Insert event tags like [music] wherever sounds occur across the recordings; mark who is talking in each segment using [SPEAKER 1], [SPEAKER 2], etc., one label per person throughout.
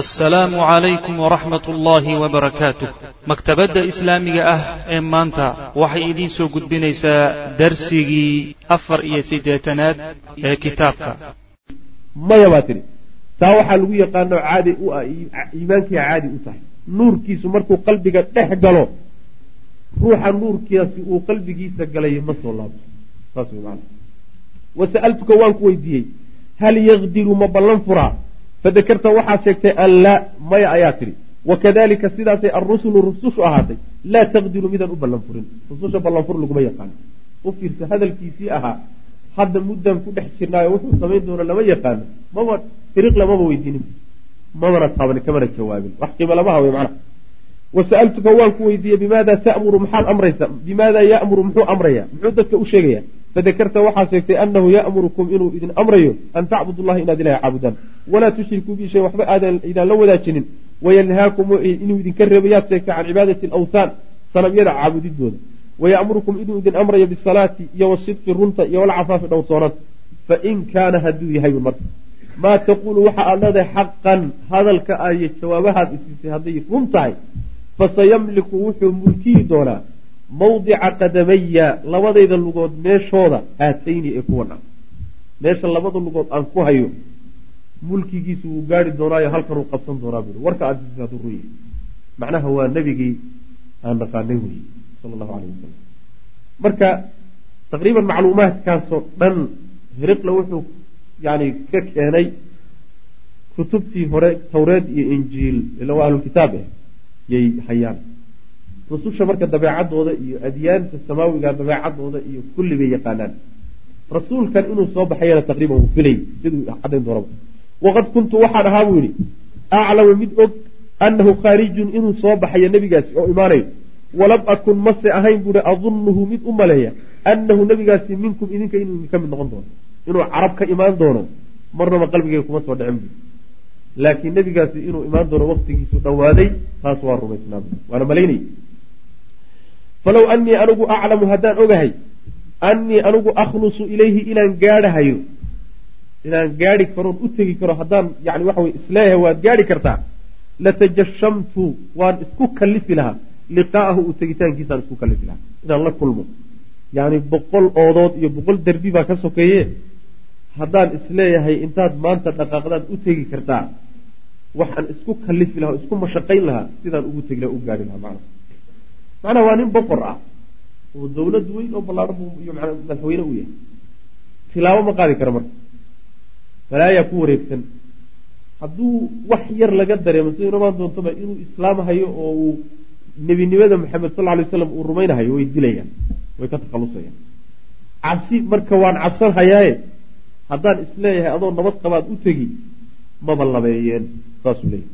[SPEAKER 1] assalaamu calaykum waraxmat ullaahi wabarakaatuh maktabadda islaamiga ah ee maanta waxay idiin soo gudbinaysaa darsigii afar iyo siddeetanaad ee kitaabka.
[SPEAKER 2] Maya baa tidhi taa waxaa lagu yaqaano caadi u ah iimaankiia caadi u tahay. Nuurkiisu markuu qalbiga dhex galo ruuxa nuurkiasi uu qalbigiisa galay ma soo laabto. Saas wey maana wasa'altuka waan ku weydiiyey. Hal yaqdiru ma ballan furaa fadakarta waxaad sheegtay an maya ayaa tidhi wakadalika sidaasay arusulu rusushu ahaatay laa taqdiru midaan u ballan furin rususha ballanfur laguma yaqaano u fiirso hadalkiisii ahaa hadda muddan ku dhex jirnaayo wuxuu samayn doono lama yaqaano maba firiq lamaba weydiinin mamana taaban kamana jawaabin wax qiima lama hawe macnaha wasa'altuka waan ku weydiiyey bimaada ta'muru maxaad amraysa bimaada ya'muru muxuu amraya muxuu dadka u sheegaya fadakarta waxaa sheegtay anahu ya'murukum inuu idin amrayo an tacbudu llaha inaad ilahay caabudaan walaa tushrikuu bi shay waxba aidaan la wadaajinin wayanhaakum inuu idinka reebayaad sheegtay can cibaadati alawthaan sanamyada caabudidooda wayamurukum inuu idin amrayo bisalaati iyo wasidqi runta iyo walcafaafi dhowrsoonanta fain kaana hadduu yahay marka maa taquulu waxa aad leedahay xaqan hadalka ayo jawaabahaad isiisay hadday run tahay fasayamliku wuxuu mulkiyi doonaa mawdica qadamaya labadayda lugood meeshooda haatayni ee kuwan ah meesha labada lugood aan ku hayo mulkigiisu wuu gaari doonaayo halkanuu qabsan doonaa bui warka aad isiisay hadduu run yahay macnaha waa nebigii aan naqaanay wey sala allahu aleyh wasalam marka taqriiban macluumaadkaasoo dhan hiriqla wuxuu yani ka keenay kutubtii hore tawreed iyo injiil ila waa ahlulkitaab eh yay hayaan. Rususha marka dabeecadooda iyo adyaanta samaawiga dabeecadooda iyo kulli bay yaqaanaan. Rasuulkan inuu soo baxayana taqriiban wuu filay siduu cadayn doonaba waqad kuntu waxaan ahaa buu yidhi aclamu mid og annahu khaarijun inuu soo baxayo nebigaasi oo imaanayo walam akun mase ahayn buuhi adunnuhu mid u maleeya annahu nebigaasi minkum idinka inuu idinka mid noqon doono. Inuu carab ka imaan doono marnaba qalbigeyga kuma soo dhicin bu laakiin nebigaasi inuu imaan doono waktigiisu dhowaaday taas waa rumaysnaa. Waana malaynay. Falow annii anigu aclamu haddaan ogahay annii anigu akhlusu ilayhi inaan gaadhahayo inaan gaadhi karoon u tegi karo haddaan yani waxa wey is leeyahay waad gaadhi kartaa latajashamtu waan isku kallifi lahaa. Liqaa'ahu u tegitaankiisaan isku kallifi lahaa. Inaan la kulmo. Yani boqol oodood iyo boqol derbi baa ka sokeeye haddaan is leeyahay intaad maanta dhaqaaqdaad u tegi kartaa waxaan isku kallifi lahaa o isku mashaqayn lahaa sidaan ugu tegi laha u gaadhi lahaa macna macnaha waa nin boqor ah oo dawlad weyn oo buu iyo madaxweyne u yahay. Tilaabo ma qaadi kara marka. Balaayaa ku wareegsan. Hadduu wax yar laga dareemo sida inamaan doontaba inuu islaamhayo oo uu nebinimada maxamed sal ly waslam uu rumaynahayo way dilayaan way ka takhalusayaan cabsi marka waan cabsan hayaaye haddaan is leeyahay adoo nabad qabaad u tegi maba labeeyeen saasuu leeyahy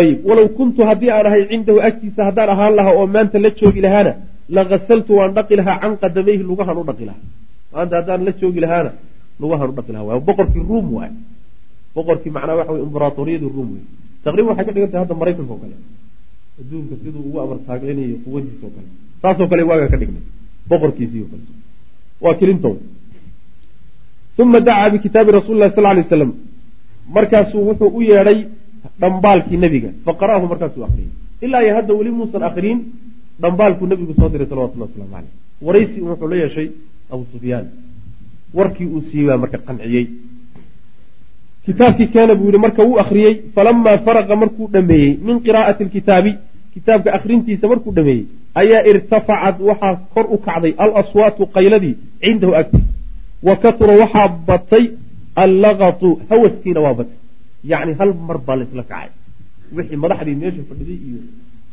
[SPEAKER 2] ayib walow kuntu haddii aan ahay cindahu agtiisa haddaan ahaan lahaa oo maanta la joogi lahaana lagasaltu waan dhaqi lahaa can qadamayhi lugahan u dhaqi lahaa. Maanta haddaan la joogi lahaana lugahan u dhaqi lahaa. Waay boqorkii ruum waay boqorkii macnaa waxa wey imbaraatoriyadii ruum wey taqriban waxay ka dhigan tahay hadda maraykanka oo kale. Adduunka siduu ugu amartaaglaynayo quwadiisa oo kale. Saasoo kale waagaa ka dhignay. Boqorkiisii o kale. Waa kilintood uma dacaa bikitaabi rasuli lahi sal lay waslam markaasuu wuxuu u yeedhay dhambaalkii nebiga faqara'ahu markaasuu akriyey ilaa iyo hadda weli muusan akriyin dhambaalkuu nebigu soo diray salawatullah waslamu caleyh waraysi wuxuu la yeeshay abu sufyaan warkii uu siiyey baa marka qanciyey kitaabkii keena buu yihi marka wuu akriyey falamaa faraqa markuu dhameeyey min qiraa'ati lkitaabi kitaabka akrintiisa markuu dhameeyey ayaa irtafacad waxaa kor u kacday alaswaatu qayladii cindahu agtiisa wa katura waxaa batay allaqatu hawaskiina waa batay. Yacni hal mar baa laysla kacay. Wixii madaxdii meesha fadhiday iyo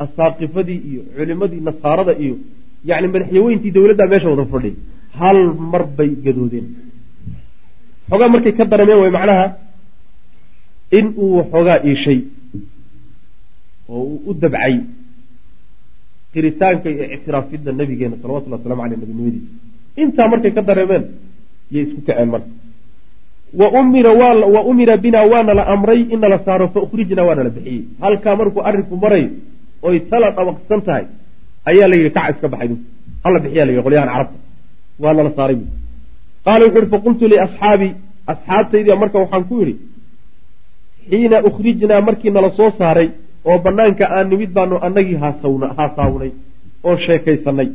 [SPEAKER 2] asaaqifadii iyo culimadii nasaarada iyo yani madaxyaweyntii dowladdaa meesha wada fadhiy hal mar bay gadoodeen. Xoogaa markay ka dareemeen way macnaha in uu waxoogaa iishay oo uu u dabcay qiritaanka iyo ictiraafidda nabigeena salawatullhi waslamu aleyh nabinimadiisa intaa markay ka dareemeen yay isku kaceen marka wa umira bina waana la amray in saaro fa ukhrijna waana la bixiyey. Halkaa markuu arrinku marayo oy tala dhabaqsan tahay ayaa la yidhi kaca iska baxay hala bixiya la yidhi qolyahan carabta waa nala saaray bu qaala wuxu uhi faqultu liasxaabii asxaabtaydia marka waxaan ku yidhi xiina ukhrijnaa markii nala soo saaray oo bannaanka aan nimid baanu annagii haasawnay oo sheekaysanay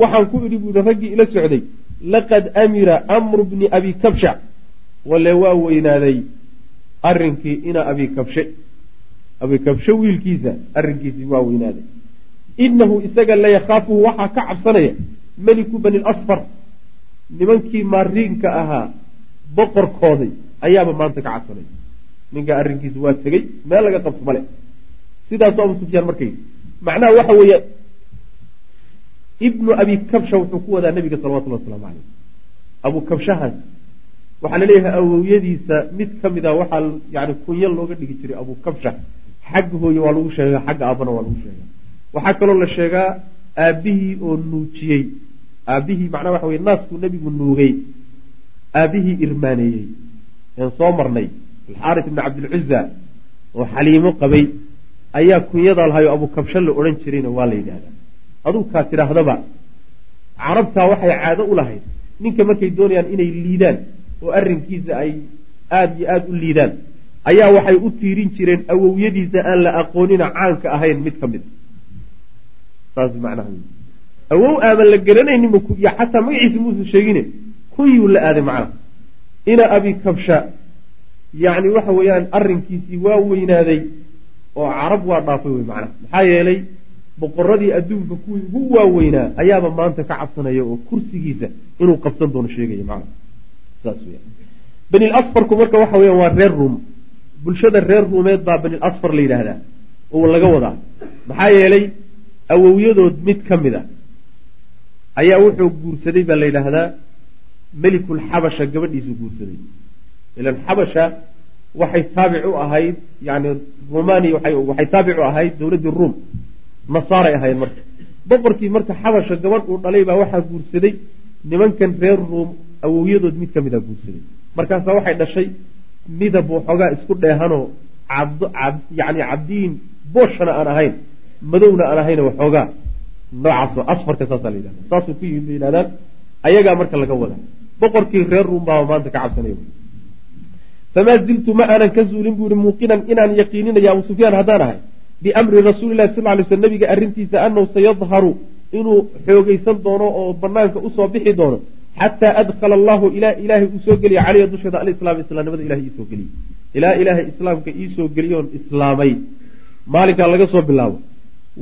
[SPEAKER 2] waxaan ku idhi buuhi raggii ila socday laqad amira amru bni abi kabsha. Wale waa weynaaday arrinkii ina abi kabshe. Abi kabshe wiilkiisa arrinkiisii waa weynaaday. Inahu isaga layakhaafuhu waxaa ka cabsanaya meliku bani lasfar nimankii maariinka ahaa boqorkooday ayaaba maanta ka cabsanaya. Ninkaa arrinkiisu waa tegey meel laga qabto male sidaasuu abu sufyaan marka yidhi. Macnaha waxa weeye ibnu abi kabsha wuxuu ku wadaa nabiga salawatullah waslamu caleyh abu kabshahaas waxaa la leeyahay awowyadiisa mid ka a waxaa yani kunyo looga dhigi jiray abu kabsha. Xagga hooye waa lagu sheegaa xagga aabana waa lagu sheegaa waxaa kaloo la sheegaa aabbihii oo nuujiyey. Aabbihii macnaha waxa weye naaskuu nebigu nuugay. Aabbihii irmaaneeyey. Een soo marnay. Alxaaris ibni cabdilcuza oo xaliimo qabay ayaa kunyada lahayo abu kabsha la odhan jirayna waa la yidhahdaa aduu kaa tidhaahdaba carabtaa waxay caado u lahayd. Ninka markay doonayaan inay liidaan oo arrinkiisa ay aada iyo aada u liidaan ayaa waxay u tiirin jireen awowyadiisa aan la aqoonina caanka ahayn mid ka mid. Macnaha awow aaman la garanayninba iyo xataa magaciisa muusan sheegine kunyuu la aaday macnaha. Ina abi kabsha. Yacni waxa weeyaan arrinkiisii waa weynaaday oo carab waa dhaafay wey macnaha. Maxaa yeelay boqoradii adduunka kuwii ugu waaweynaa ayaaba maanta ka cabsanaya oo kursigiisa inuu qabsan doono sheegaya macnaha saas weya benil asfarku marka waxa weeyaan waa reer ruum. Bulshada reer ruumeed baa benil asfar la yidhaahdaa oo laga wadaa. Maxaa yeelay awowyadood mid ka mid a ayaa wuxuu guursaday baa la yidhaahdaa melikul xabasha gabadhiisuu guursaday. Ilan xabasha waxay taabic u ahayd yani rumania waxay taabic u ahayd dowladdii ruum nasaaray ahayd marka. Boqorkii marka xabasha gabadh uu dhalay baa waxaa guursaday nimankan reer ruum awowyadood mid ka mid a guursaday. Markaasaa waxay dhashay midab waxoogaa isku dheehanoo yani cabdiin booshana aan ahayn madowna aan ahayn waxoogaa. Noocaasoo asfarka saasaa la yidhahda saasuu ku yimid yidhahdaan ayagaa marka laga wadaa boqorkii reer ruum baaba maanta ka cabsanaya. Famaa ziltu ma aanan ka zuulin buu ihi muuqinan inaan yaqiininaya abu sufyaan haddaan ahay biamri rasuulilahi sal lay sl nabiga arrintiisa anahu sayadharu inuu xoogaysan doono oo banaanka u soo bixi doono xataa adkhala allahu ilaa ilaahay uu geliya caleyha dusheeda alislaam islaamnimada ilahay iisoo geliyey ilaa ilaahay islaamka iisoo geliyoon islaamay. Maalinkaa laga soo bilaabo.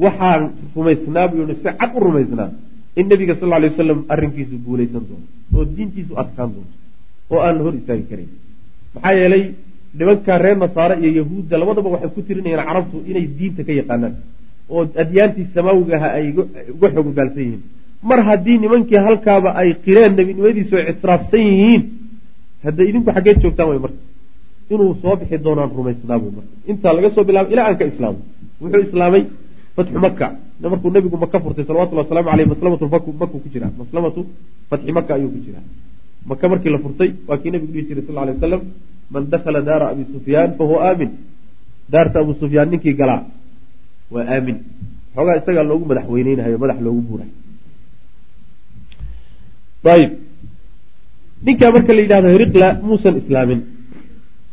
[SPEAKER 2] Waxaan rumaysnaa buu yihi si cad u rumaysnaa. In nabiga sal lay wasalam arrinkiisu guulaysan doono oo diintiisu adkaan doonto oo aan hor istaagi karayn maxaa yeelay nimankaa reer nasaare iyo yahuudda labadaba waxay ku tirinayaan carabtu inay diinta ka yaqaanaan oo adyaantii samaawigaha ay uga xoog ogaalsan yihiin. Mar haddii nimankii halkaaba ay qireen nebinimadiisu ay ictiraafsan yihiin hadda idinku xaggeed joogtaan way marka inuu soo bixi doonaan rumaysnaa marka intaa laga soo bilaabay ilaa aan ka islaamo. Wuxuu islaamay fatxu maka markuu nabigu maka furtay salawatulli waslamu aleyh maslamatu maku ku jiraa maslamatu fatxi maka ayuu ku jiraa maka markii la furtay waa kii nabigu dhihi jiray sal ly wasalam man dakhala daara abi sufyaan fahuwa aamin. Daarta abu sufyaan ninkii galaa waa aamin. Xoogaa isagaa loogu madaxweyneynahayo madax loogu buurahay ayib. Ninkaa marka la yidhahdo heriqla muusan islaamin.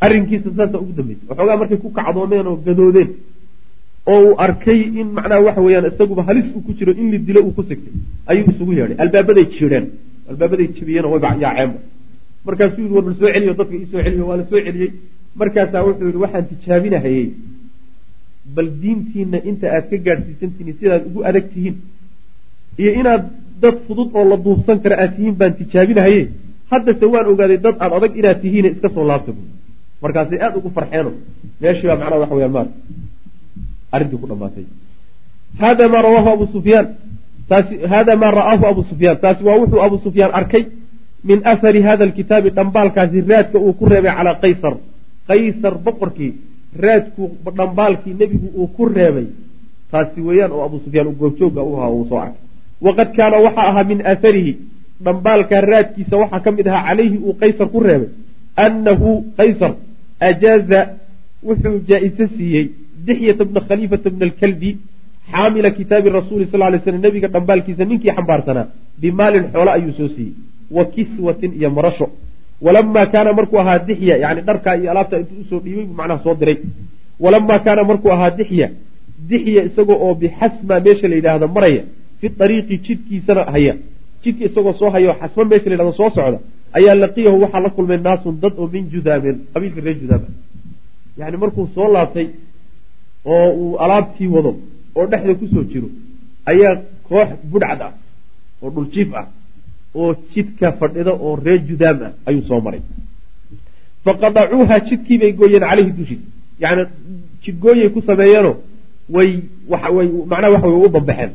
[SPEAKER 2] Arrinkiisa saasa ugu dambaysa waxoogaa markay ku kacdoomeen oo gadoodeen oo uu arkay in macnaha waxa weeyaan isaguba halis uu ku jiro in la dilo uu ku sigtay ayuu isugu yeedhay. Albaabaday jiidheen albaabaday jibiyeen oo yaaceenba markaasuu yidhi war soo celiyo dadka iisoo celiyo waa la soo celiyey. Markaasaa wuxuu yidhi waxaan tijaabinahayey bal diintiina inta aad ka gaadhsiisantihiin sidaad ugu adag tihiin. Iyo inaad dad fudud oo la duubsan kara aad tihiin baan tijaabinahaye haddase waan ogaaday dad aad adag inaad tihiine iska soo laabta bu markaasay aada ugu farxeeno meeshii baa macnaha waxa weyaan maar arrintii ku dhamaatay hada maa rawaahu abu sufyaan. Taasi hada maa ra'aahu abu sufyaan. Taasi waa wuxuu abu sufyaan arkay min ahari hada alkitaabi dhambaalkaasi raadka uu ku reebay calaa qaysar. Qaysar boqorkii raadku dhambaalkii nebigu uu ku reebay. Taasi weeyaan oo abu sufyaan goobjooga u ahaa uu soo arkay. Waqad kaana waxaa ahaa min aaharihi dhambaalka raadkiisa waxaa ka mid ahaa calayhi uu qaysar ku reebay. Annahu qaysar ajaaza wuxuu jaa-ise siiyey dixyata bna khaliifata bna alkalbi xaamila kitaabi rasuuli sal lay slam nebiga dhambaalkiisa ninkii xambaarsanaa bimaalin xoolo ayuu soo siiyey wa kiswatin iyo marasho. Walamaa kaana markuu ahaa dixya yani dharkaa iyo alaabta intuu u soo dhiibay buu macnaha soo diray. Walamaa kaana markuu ahaa dixya dixya isagoo oo bixasma meesha la yidhaahdo maraya fi ariiqi jidkiisana haya. Jidka isagoo soo hayo xasma meesha la yidhahdo soo socda ayaa laqiyahu waxaa la kulmay naasun dad oo min judaamin qabiilka reer judaam. Yani markuu soo laabtay oo uu alaabtii wado oo dhexda ku soo jiro ayaa koox budhcad ah oo dhuljiif ah oo jidka fadhida oo reer judaam ah ayuu soo maray. Faqadacuuha jidkii bay gooyeen caleyhi dushiisa yani jidgooyay ku sameeyeenoo way macnaha waxa way u bambaxeen.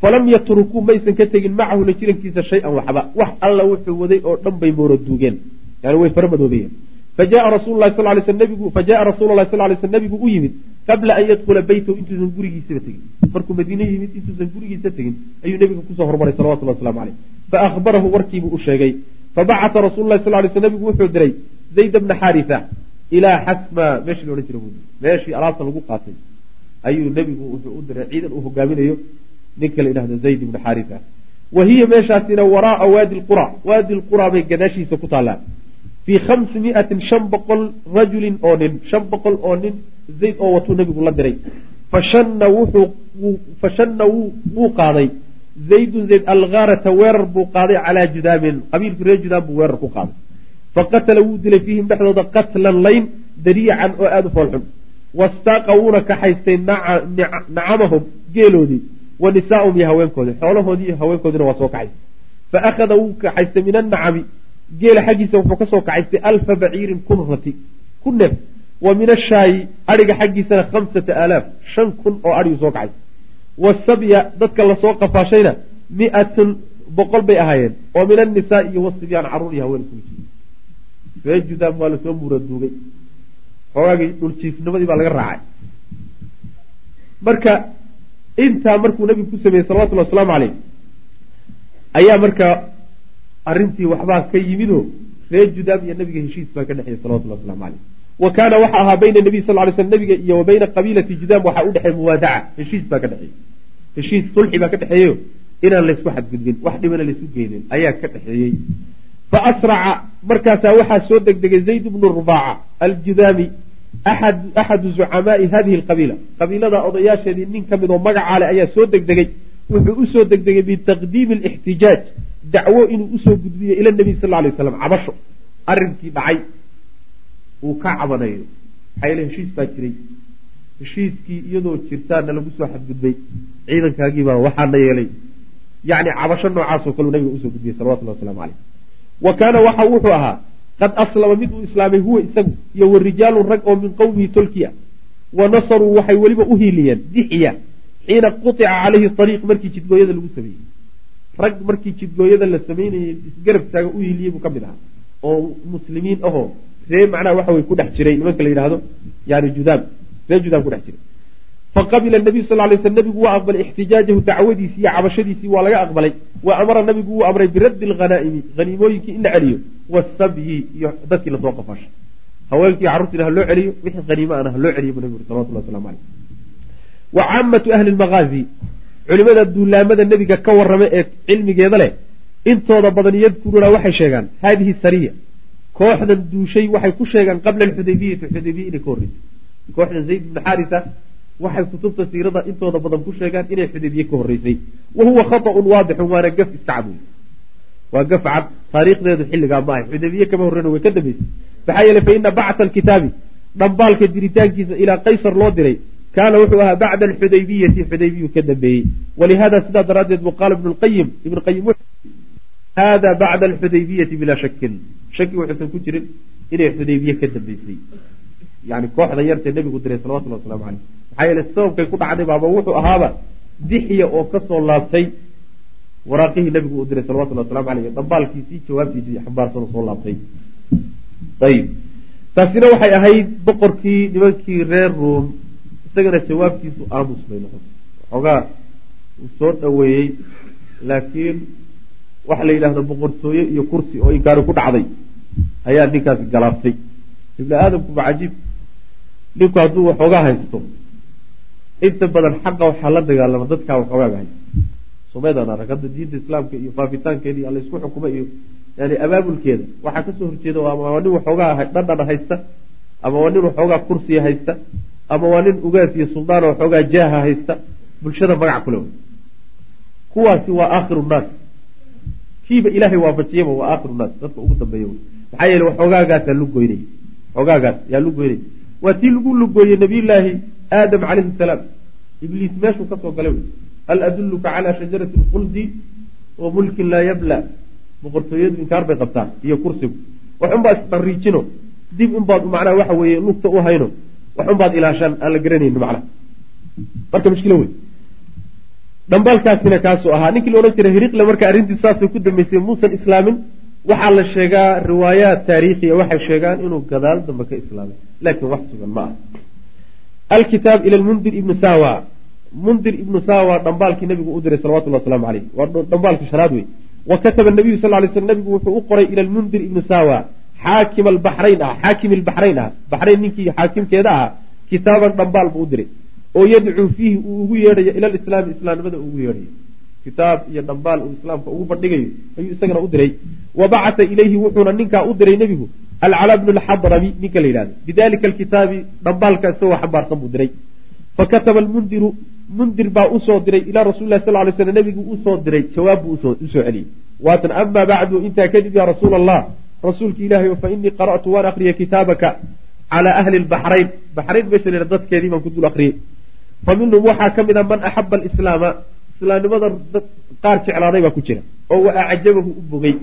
[SPEAKER 2] Falam yatrukuu maysan ka tegin macahu la jirankiisa shay-an waxba. Wax alla wuxuu waday oo dhan bay moora duugeen. Yani way faramadoobeyeen fajaءa rasul lahi sal lay sl fajaءa rasuulu lahi sal lay sl nabigu u yimid qabla an yadkula beytahu intuusan gurigiisaba tegin. Markuu madiine yimid intuusan gurigiisa tegin ayuu nebiga ku soo hormaray salawatullah waslamu caleyh faahbarahu warkiibuu u sheegay fabacata rasul lahi sal sl nabigu wuxuu diray zayd bna xaritha ilaa xasma meeshii laodhan jira meeshii alaabta lagu qaatay ayuu nebigu wuxuu u diray ciidan uu hogaaminayo ninka la yidhahdo zayd ibna xaritha wa hiya meeshaasina waraaa waadi lqura waadi lqura bay gadaashiisa ku taallaa fii khamsi miatin shan boqol rajulin oo nin shan boqol oo nin zayd oo watuu nebigu la diray fashanna wuxuu fashanna wuu qaaday zaydun zayd algaarata weerar buu qaaday calaa judaamin qabiilkii reer judaam buu weerar ku qaaday faqatala wuu dilay fiihim dhexdooda qatlan layn dariican oo aada u foolxun wastaaqa wuuna kaxaystay nacamahum geeloodii wa nisaahum iyo haweenkoodii xoolahoodii iyo haweenkoodiina waa soo kaxaystay fa akhada wuu kaxaystay min annacami geela xaggiisa wuxuu ka soo kaxaystay alfa baciirin kun rati ku neef wa min ashaayi adhiga xaggiisana khamsata aalaaf shan kun oo adhigu soo kaxaystay wasabya dadka la soo qafaashayna mi-atun boqol bay ahaayeen. oo min annisaai wasibyaan carruur iyo haween jira ree judaam waa la soo muuraduugay xoogaagii dhuljiifnimadii baa laga raacay. Marka intaa markuu nabigu ku sameeyey salawatullhi wasalaamu caleyh ayaa marka arrintii waxbaa ka yimidoo reer judaam iyo nabiga heshiis baa ka dhexeeyey salawatullahi waslamu caleyh wa kaana waxa ahaa bayna nabiy sal ly sl nabiga iyo wa qabiilati judaam waxaa u muwaadaca heshiis baa ka dhexeeyey heshiis sulxi baa ka dhexeeyo. Inaan laysku xadgudbin wax dhibana laysku geynin ayaa ka dhexeeyey. Fa asraca markaasaa waxaa soo degdegay zayd bnu rubaaca aljudaami axadu zucamaai hadihi alqabiila. Qabiilada odayaasheedii nin ka mid oo magacaa leh ayaa soo degdegay. Wuxuu u soo degdegay bitaqdiimi alixtijaaj dacwo inuu u soo gudbiyo ila nabiy sal lay waslam cabasho. Arrinkii dhacay uu ka cabanayo. Maxaa yeele heshiis baa jiray. Heshiiskii iyadoo jirtaana lagu soo xadgudbay ciidankaagiibaa waxaana yeelay. Yacni cabasho noocaasoo kaleu nabiga u soo gudbiyey salawatullahi waslamu caleyh wa kaana waxa wuxuu ahaa qad aslama mid uu islaamay huwa isagu iyo wa rijaalun rag oo min qowmihi tolkiya. Wa nasaruu waxay weliba u hiiliyeen dixya xiina qutica caleyhi ariiq markii jidgooyada lagu sameeyey. Rag markii jidgooyada la samaynayay isgarab taaga u hiiliyey buu ka mid ahaa. Oo muslimiin ahoo ree macnaha waxa wey ku dhex jiray nimanka la yidhaahdo yani judaam. Ree judaam ku dhex jiray. Faqabila nabiy sal lay sl nabigu waa aqbalay ixtijaajahu dacwadiisii iyo cabashadiisii waa laga aqbalay. Wa amara nabigu wuu amray biraddi alghanaa'imi haniimooyinkii in la celiyo. Wasabyi iyo dadkii la soo qafaashay haweenkii carruurtiina ha loo celiyo wixii haniimo ana ha loo celiyo bu nabigu uri salawatullah waslamu caleyh wa caamatu ahli lmaqaazi culimada duulaamada nebiga ka warrama ee cilmigeeda leh intooda badan waxay sheegaan haadihi sariya kooxdan duushay waxay ku sheegaan qabla alxudaybiyati xudaybiya inay ka horreysay. Kooxdan zayd ibnu xaarisa waxay kutubta siirada intooda badan ku sheegaan inay xudaybiye ka horreysay. Wa huwa khata'un waadixun waana gaf istacbuy waa gaf cad taariikhdeedu xilligaa ma ahay. Xudaybiye kama horreyna way ka dambeysay. Maxaa yeeley fa bacta alkitaabi dhambaalka diritaankiisa ilaa qaysar loo diray kaana wuxuu ahaa bacda alxudaybiyati xudaybiyu ka dambeeyey. Walihada sidaa daraaddeed buu qaala ibnu lqayim ibnu qayim hada bacda alxudaybiyati bilaa shakin shaki wuxuusan ku jirin inay xudaybiye ka dambeysay. Yani kooxdan yartee nebigu diray salawatullahi waslamu caleyh maxaa yeele sababkay ku dhacday baaba wuxuu ahaaba dixya oo ka soo laabtay waraaqihii nebigu uu diray salawatullahi waslamu aleyh dhambaalkiisii jawaabtiisii xambaarsanoo soo laabtay. Ayib. Taasina waxay ahayd boqorkii nimankii reer ruom isagana jawaabtiisu aamus bay noqotay. Xoogaa uu soo dhoweeyey laakiin waxa la yidhahdo boqortooye iyo kursi oo inkaari ku dhacday ayaa ninkaasi galaabtay. Ibni aadamkuba cajiib. Ninku hadduu waxoogaa haysto inta badan xaqa waxaa la dagaalama dadkaa waxoogaaga haysta. Someedaan arag hadda diinta islaamka iyo faafitaankeeda iyo allaysku xukuma iyo yani abaabulkeeda waxaa ka soo horjeeda ama waa nin waxoogaa dhadhana haysta ama waa nin waxoogaa kursiya haysta ama waa nin ugaas iyo suldaan waxoogaa jaaha haysta bulshada magac kule kuwaasi waa aakhiru nnaas. Kiiba ilaahay waafajiyaba waa aakhiru naas dadka ugu dambeeya maxaa yeele waxoogaagaasaa lugoynay waxoogaagaas yaa lugoynay waa tii lagu lugooyey nabiyullaahi aadam calayhi salaam. Ibliis meeshuu ka soo galay wey. Hal adulluka calaa shajarati lkhuldi wa mulkin laa yabla. Boqortooyadu inkaar bay qabtaan iyo kursigu. Waxunbaa isdhariijino dib inbaad macnaha waxa weeye lugta u hayno waxunbaad ilaashaan aan la garanayni macnaha marka mushkilo wey. Dhambaalkaasina kaasuu ahaa ninkii la odhan jiray hiriqle marka arrintiisu saasay ku dambeysay muusan islaamin waxaa la sheegaa riwaayaat taariikhiya waxay sheegaan inuu gadaal dambe ka islaamay laakiin wax sugan ma ah alkitaab ila lmundir ibnu sawa. Mundir ibnu sawa dhambaalkii nabigu u diray salawatullah waslamu caleyh waa dhambaalkii shanaad wey wa kataba nabiyu sal lay sl nabigu wuxuu u qoray ila lmundir ibnu sawa. Xaakim albaxrayn ah xaakim ilbaxrayn ah. Baxrayn ninkii xaakimkeeda ahaa kitaaban dhambaal buu u diray. Oo yadcuu fiihi uu ugu yeedhayo ila lislaami islaamnimada uu ugu yeedhayo kitaab iyo dhambaal uu islaamka ugu bandhigayo ayuu isagana u diray. Wa bacata ilayhi wuxuuna ninkaa u diray nebigu alcalaa bnu lxadrami ninka la yidhahdo bidalika alkitaabi dhambaalka isagoo xambaarsan buu diray. Fakataba almundiru mundir baa u soo diray ilaa rasuli lah sal lay slam nebigu u soo diray jawaab buu u soo celiyey. Waatan amaa bacdu intaa kadib yaa rasuula allah rasuulka ilaahay fa inii qara'tu waan akriyay kitaabaka calaa ahli lbaxrayn baxrayn meesha la dadkeedii baan ku dul akriyey fa waxaa ka mid a man axaba alislaama islaamnimada qaar jeclaaday baa ku jira. Oo wa acjabahu u bogay.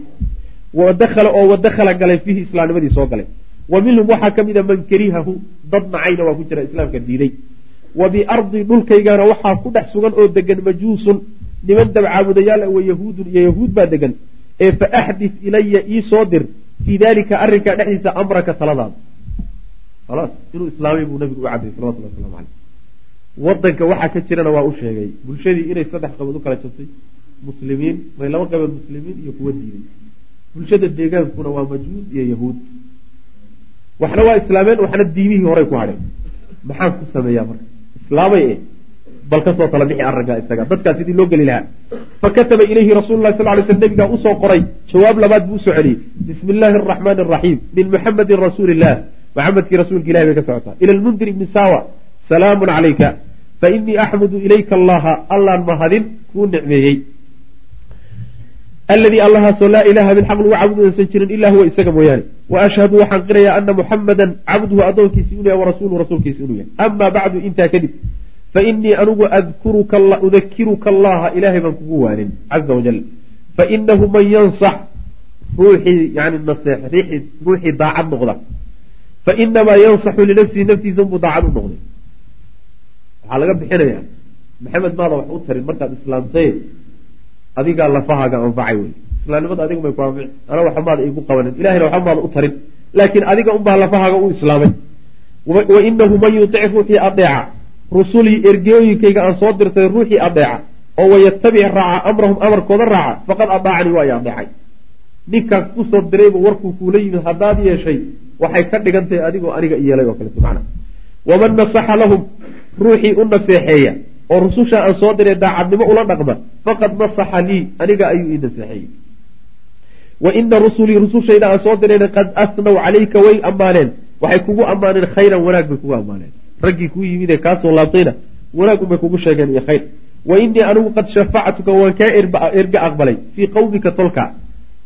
[SPEAKER 2] Wadakhala oo wadakhala galay fiihi islaamnimadii soo galay. Wa minhum waxaa ka mid a man karihahu dad nacayna waa ku jira islaamka diiday. Wa biardi dhulkaygana waxaa ku dhex sugan oo degan majuusun. Niman dabcaabudayaal wa yahuudun iyo yahuud baa degan ee fa axdif ilaya ii soo dir. Fii dalika arrinkaa dhexdiisa amraka taladaada khalaas inuu islaamay buu nabigu u cadayy salawatullah waslamu caleyh wadanka waxaa ka jirana waa u sheegay. Bulshadii inay saddex qabood u kala jabtay muslimiin may laba qabood muslimiin iyo kuwa diiday. Bulshada deegaankuna waa majuus iyo yahuud. Waxna waa islaameen waxna diimihii horey ku hadheen maxaan ku sameeyaa marka? Islaamay e bal ka soo tala bixi arrinkaa isaga. Dadkaa sidii loo geli lahaa. Fa kataba ilayhi rasuulu sal ly sl nabigaa u soo qoray. Jawaab labaad buu u soo celiyey. Bismi illaahi araxmaani araxiim min muxamedin rasuuli illah maxamedkii rasuulka ilahi bay ka socotaa. Ila lmundir ibni sawa. Salaamun calayka fa inii axmudu ilayka allaha allaan mahadin kuu nicmeeyey aladii allahaasoo laa ilaha min xaq lagu caabudu aysan jirin ilaa huwa isaga mooyaane wa ashhadu waxaan qirayaa ana muxamadan cabduhu addoonkiisi inuu yahay warasuuluhu rasuulkiisi inuu yahay amaa bacdu intaa kadib fa inii anugu adkuruka udakiruka allaha ilaahay baan kugu waanin caza wajal fainahu man yansax ruuxii yani naseex ruuxii daacad noqda fainamaa yansaxu linafsihi naftiisa unbuu daacad u noqday waxaa laga bixinayaa maxamed maada wax u tarin markaad islaamtay adigaa lafahaaga anfacay wey islaamnimada adigu may ku anfici ana waxa maada igu qabanin. Ilahayna waxa maada u tarin laakiin adiga unbaa lafahaaga u islaamay. Wa inahu man yutic ruuxii adeeca rusulii ergeooyinkayga aan soo dirtay ruuxii adeeca oo wayatabic raaca amrahum amarkooda raaca faqad adaacanii waa i adeecay. Ninkaas ku soo dirayba warkuu kuula yimid haddaad yeeshay waxay ka dhigan tahay adigoo aniga yeelay oo kaleeto macna waman nasaxa lahum ruuxii u naseexeeya oo rususha aan soo diray daacadnimo ula dhaqma faqad nasaxa lii aniga ayuu ii naseexeeyey wa ina rusulii rusushayda aan soo dirayna qad asnaw calayka way ammaaneen. Waxay kugu ammaaneen khayran wanaag bay kugu ammaaneen. Raggii kuu yimid ee kaasoo laabtayna wanaag unbay kugu sheegeen iyo khayr. Wa inii anigu qad shafactuka waan kaa erga aqbalay fii qawmika tolka.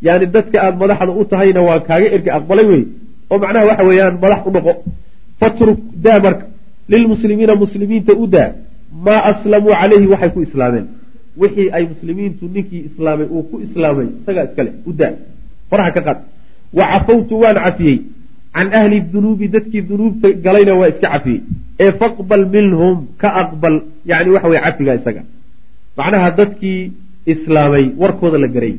[SPEAKER 2] Yani dadka aada madaxda u tahayna waan kaaga erga aqbalay wey. Oo macnaha waxa weeyaan madax u noqo. Fatruk daa lilmuslimiina muslimiinta u daa maa aslamuu calayhi waxay ku islaameen wixii ay muslimiintu ninkii islaamay uu ku islaamay isagaa iskale u daa faraha ka qaad wa cafawtu waan cafiyey can ahli dunuubi dadkii dunuubta galayna waa iska cafiyey ee faqbal minhum ka aqbal yani waxa weye cafigaa isaga macnaha dadkii islaamay warkooda la garay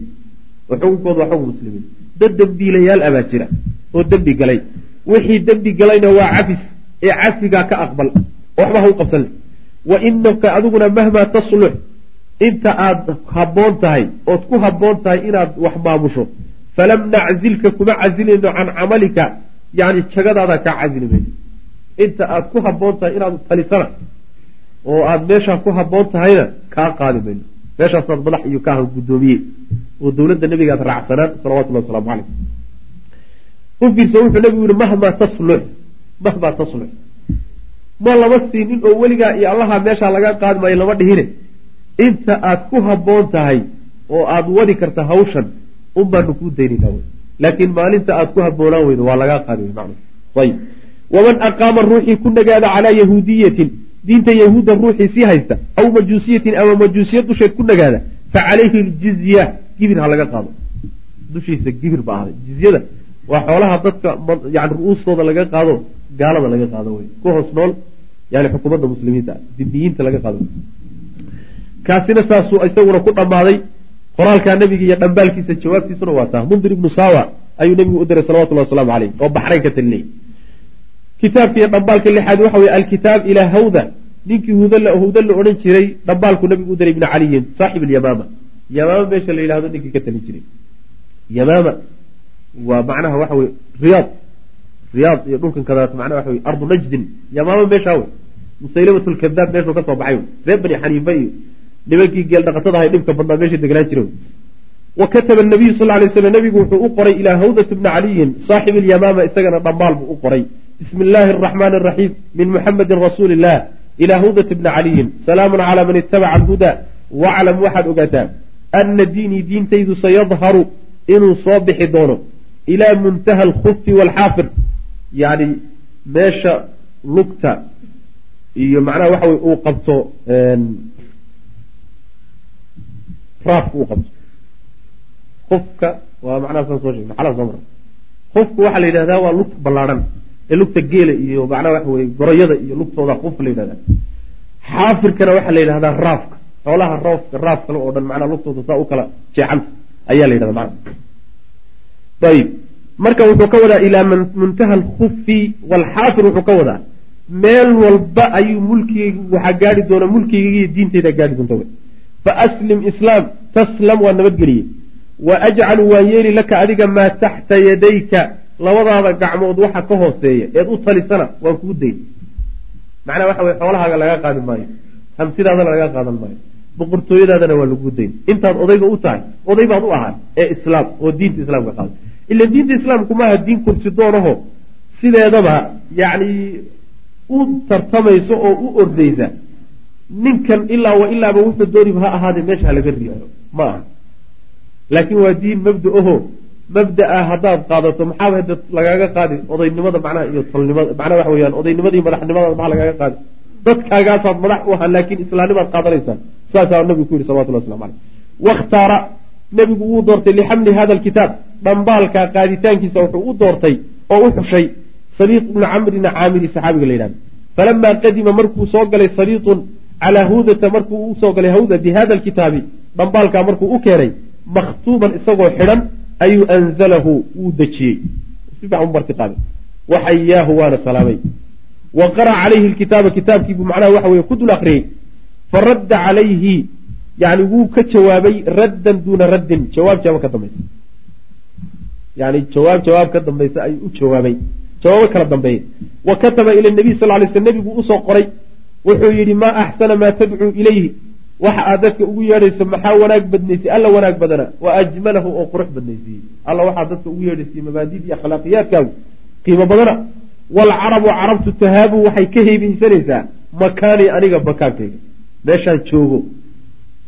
[SPEAKER 2] oo xukunkooda waa xukun muslimiin dad dembiilayaal abaa jira oo dembi galay wixii dembi galayna waa cafis ee cafigaa ka aqbal waxba ha u qabsanle wa inaka adiguna mahmaa taslux inta aad habboon tahay ood ku habboon tahay inaad wax maamusho. Falam naczilka kuma casilayno can camalika yani jagadaada kaa casili mayno inta aad ku habboon tahay inaad talisana oo aad meeshaa ku habboon tahayna kaa qaadi mayno meeshaasaad madax iyo kaaha guddoomiye oo dowladda nebigaad raacsanaan salawatullahi wasalaamu calayh. U wuxuu nebigu yihi mahmaa taslux mahmaa taslux ma lama siinin oo weligaa iyo allaha meeshaa laga qaadi maayo lama dhihine inta aad ku habboon tahay oo aad wadi karta hawshan un baanu kuu daynayna laakiin maalinta aad ku habboonaan weydo waa lagaa qaadi ayib. Waman aqaama ruuxii ku nagaada calaa yahuudiyatin diinta yahuudda ruuxii sii haysta aw majuusiyatin ama majuusiyad dusheed ku nagaada fa calayhi ljizya gibir ha laga qaado. Dushiisa gibir ba ahday jizyada waa xoolaha dadka yani ru-uustooda laga qaado gaalada laga qaado wey ku hoos nool yani xukuumadda muslimiinta dibiyiinta laga qaado. Kaasina saasuu isaguna ku dhammaaday qoraalkaa nebiga iyo dhambaalkiisa jawaabtiisuna waa taa. Mundir ibnu sawa ayuu nebigu u diray salawatullah wasalaamu caleyh oo baxrayn ka talinayay kitaabka iyo dhambaalka lixaad waxa weye alkitaab ilaa hawda. Ninkii hawda la odhan jiray dhambaalku nebigu u diray ibni caliyin saaxib alyamaama. Yamaama meesha la yidhahdo ninkii ka talin jiray. Yamaama waa macnaha waxa weye riyaad riyaad iyo dhulkan kadaat macnaha waxa wey ardu najdin. Yamaama meeshaa wey musaylamat lkadaab meeshuu ka soo baxay reer bani xaniifa iyo nimankii geel dhaqatada ahay dhibka badnaa meeshay degnaan jire wa kataba nabiyu sal lay slam nabigu wuxuu u qoray ilaa hawdat bni caliyin saaxib alyamaama isagana dhambaal buu u qoray. Bismi illaahi araxmaani araxiim min muxamedin rasuuli illah ilaa hawdat bni caliyin. Salaamun calaa man itabaca alhuda waclam waxaad ogaataa ana diinii diintaydu sayadharu inuu soo bixi doono ilaa muntaha alkhufi waalxaafir yani meesha lugta iyo macnaha waxa wey uu qabto raafka uu qabto. Kufka waa macnaha saan soo sheegna xalaa soo mara. Kufku waxaa la yidhahdaa waa lugta ballaadhan ee lugta geela iyo macnaha waxa weye goroyada iyo lugtooda kuf la yidhahdaa. Xaafirkana waxaa la yidhahdaa raafka xoolaha raafka raaf kale oo dhan macnaha lugtooda saa u kala jeexanta ayaa la yidhahda macna ayib marka wuxuu ka wadaa ilaa muntaha alkufi waalxaafir wuxuu ka wadaa. Meel walba ayuu mulkigaygu waxaa gaari doona mulkigaygiiyo diintayda gaari doonta wey fa aslim islaam taslam waa nabadgeliye wa ajcalu waan yeeli laka adiga maa taxta yadayka. Labadaada gacmood waxa ka hooseeya eed u talisana waan kuu dayn. Macnaha waxa weye xoolahaaga laga qaadi maayo. Hantidaadana laga qaadan maayo. Boqortooyadaadana waa lagu dayn. Intaad odayga u tahay oday baad u ahaa ee islaam oo diinta islaamka qaada ila diinta islaamku maaha diin kursi doonaho sideedaba yacni u tartamayso oo u ordaysa ninkan ilaa wa ilaaba wuxuu dooniba ha ahaadee meesha halaga riixo ma aha. Laakiin waa diin mabda aho mabdaa haddaad qaadato maxaaba hada lagaaga qaadi odaynimada macnaha iyo tolnimada macnaha waxa weyaan odaynimada iyo madaxnimadaada maxaa lagaaga qaadi? Dadkaagaasaad madax u ahaa laakiin islaamnimaad qaadanaysaa saasaa nabigu ku yihi salawatullah waslamu caleyh wakhtaara nebigu wuu doortay lixamli hada alkitaab dhambaalka qaaditaankiisa wuxuu u doortay oo u xushay saliiq ibnu camrina caamiri saxaabiga la yidhahda falamaa qadima markuu soo galay saliiqun calaa hawdata markuu u soo galay hawda bi hada alkitaabi dhambaalkaa markuu u keenay makhtuuban isagoo xidhan ayuu anzalahu wuu dejiyey. Waxayaahu waana salaamay. Wa qara'a calayhi lkitaaba kitaabkiibuu macnaha waxa weye ku dul akriyey. Faradda calayhi yani wuu ka jawaabay raddan duuna raddin jawaab jawaab ka dambaysa yani jawaab jawaab ka dambaysa ayuu u jawaabay jawaabo kala dambeeyey wa kataba ila nabiy sal lay sl nebiguu u soo qoray wuxuu yidhi maa axsana maa tadcuu ilayhi waxa aad dadka ugu yeedhayso maxaa wanaag badnaysay alla wanaag badana wa ajmalahu oo qurux badnaysiiyey alla waxaad dadka ugu yeedhaysay mabaadid iyo akhlaaqiyaadkaagu qiimo badana waalcarabu carabtu tahaabu waxay ka heybeysanaysaa makaanii aniga bakaankayga meeshaan joogo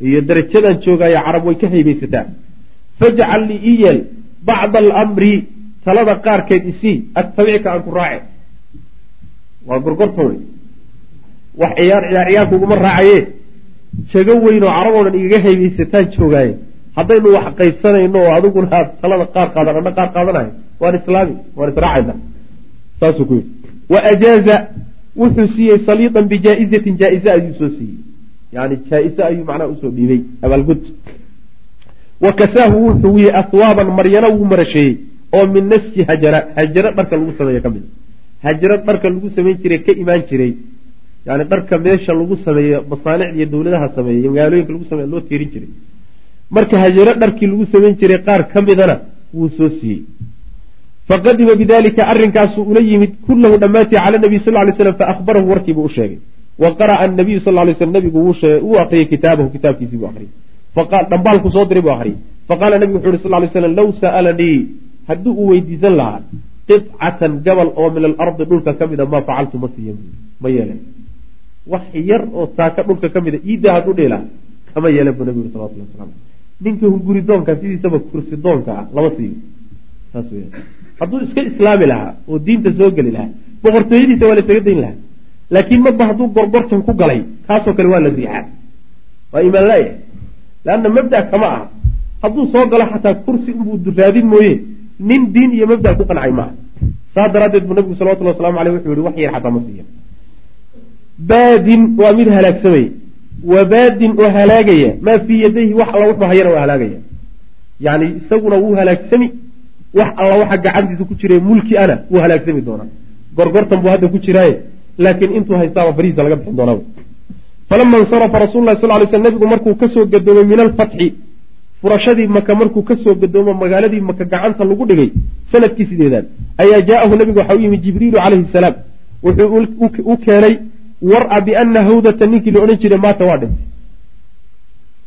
[SPEAKER 2] iyo darajadaan joogaya carab way ka heybeysataa fajcal lii ii yeel bacda alamri talada qaarkeed isii attabicka aan ku raace. Waa gorgorta wey wax ciyaar ciyaar ciyaarkuguma raacaye. Jago weyn oo carab oo dhan igaga heybeysataan joogaaye haddaynu wax qaybsanayno oo adiguna aad talada qaar qaadan anna qaar qaadanahay waan islaami waan israacayna. Saasuu ku yidhi. Wa ajaaza wuxuu siiyey saliidan bijaa-izatin jaa-ize ayuu soo siiyey yani jaa-ise ayuu macnaha u soo dhiibay abaalgud wa kasaahu wuxuu wiyey aswaaban maryana wuu marasheeyey oo min naski hajara. Hajaro dharka lagu sameeye ka mid hajaro dharka lagu samayn jiray ka imaan jiray. Yani dharka meesha lagu sameeyo masaanicda iyo dowladaha sameeye iyo magaalooyinka lagu sameeye loo tiirin jiray. Marka hajaro dharkii lagu samayn jiray qaar ka midana wuu soo siiyey. Faqadima bidalika arrinkaasuu ula yimid kullahu dhammaantii cala nabiy sal lay slam faahbarahu warkiibuu u sheegay wa qara'a anabiyu sal lay slam nabigu wuu aqriyey kitaabahu kitaabkiisii buu aqriyey dhambaalku soo diray buu aqriyey faqaala nebigu wuxu uhi sal ly slam low sa'alanii haddii uu weydiisan lahaa qicatan gabal oo min alardi dhulka ka mida maa facaltu ma siiya ma yeelen wax yar oo saaka dhulka ka mida iidda hadduu dhihi lahaa kama yeelen buu nebigu yuri salawatullah waslamu ninka hunguri doonka sidiisaba kursi doonka ah lama siiyo. Saas weya hadduu iska islaami lahaa oo diinta soo geli lahaa boqortooyadiisa waa la isaga dayn lahaa laakiin marba hadduu gorgortan ku galay kaasoo kale waa la riixaa waa imaan la-ya leanna mabda kama aha. Hadduu soo galo xataa kursi unbuu raadin mooye nin diin iyo mabda ku qancay maaha. Saas daraaddeed buu nabigu salawatullah waslamu aleyh wuxuu yihi wax yar xataa ma siiya baadin waa mid halaagsamaya wa baadin oo halaagaya maa fii yadayhi wax alla wuxuu hayana waa halaagaya. Yani isaguna wuu halaagsami wax alla waxa gacantiisa ku jira mulki ana wuu halaagsami doonaa. Gorgortan buu hadda ku jiraaye laakiin intuu haystaaba barihiisa laga bixin doonaa. Falama insarafa rasul lah sal lay sl nabigu markuu ka soo gadoomay min alfatxi furashadii maka markuu ka soo gadoomo magaaladii maka gacanta lagu dhigay sannadkii sideedaad ayaa jaa'ahu nabigu waxa u yimi jibriilu calayhi salaam. Wuxuu u keenay war-a hawdata ninkii la odhan jiray maata waa dhintay.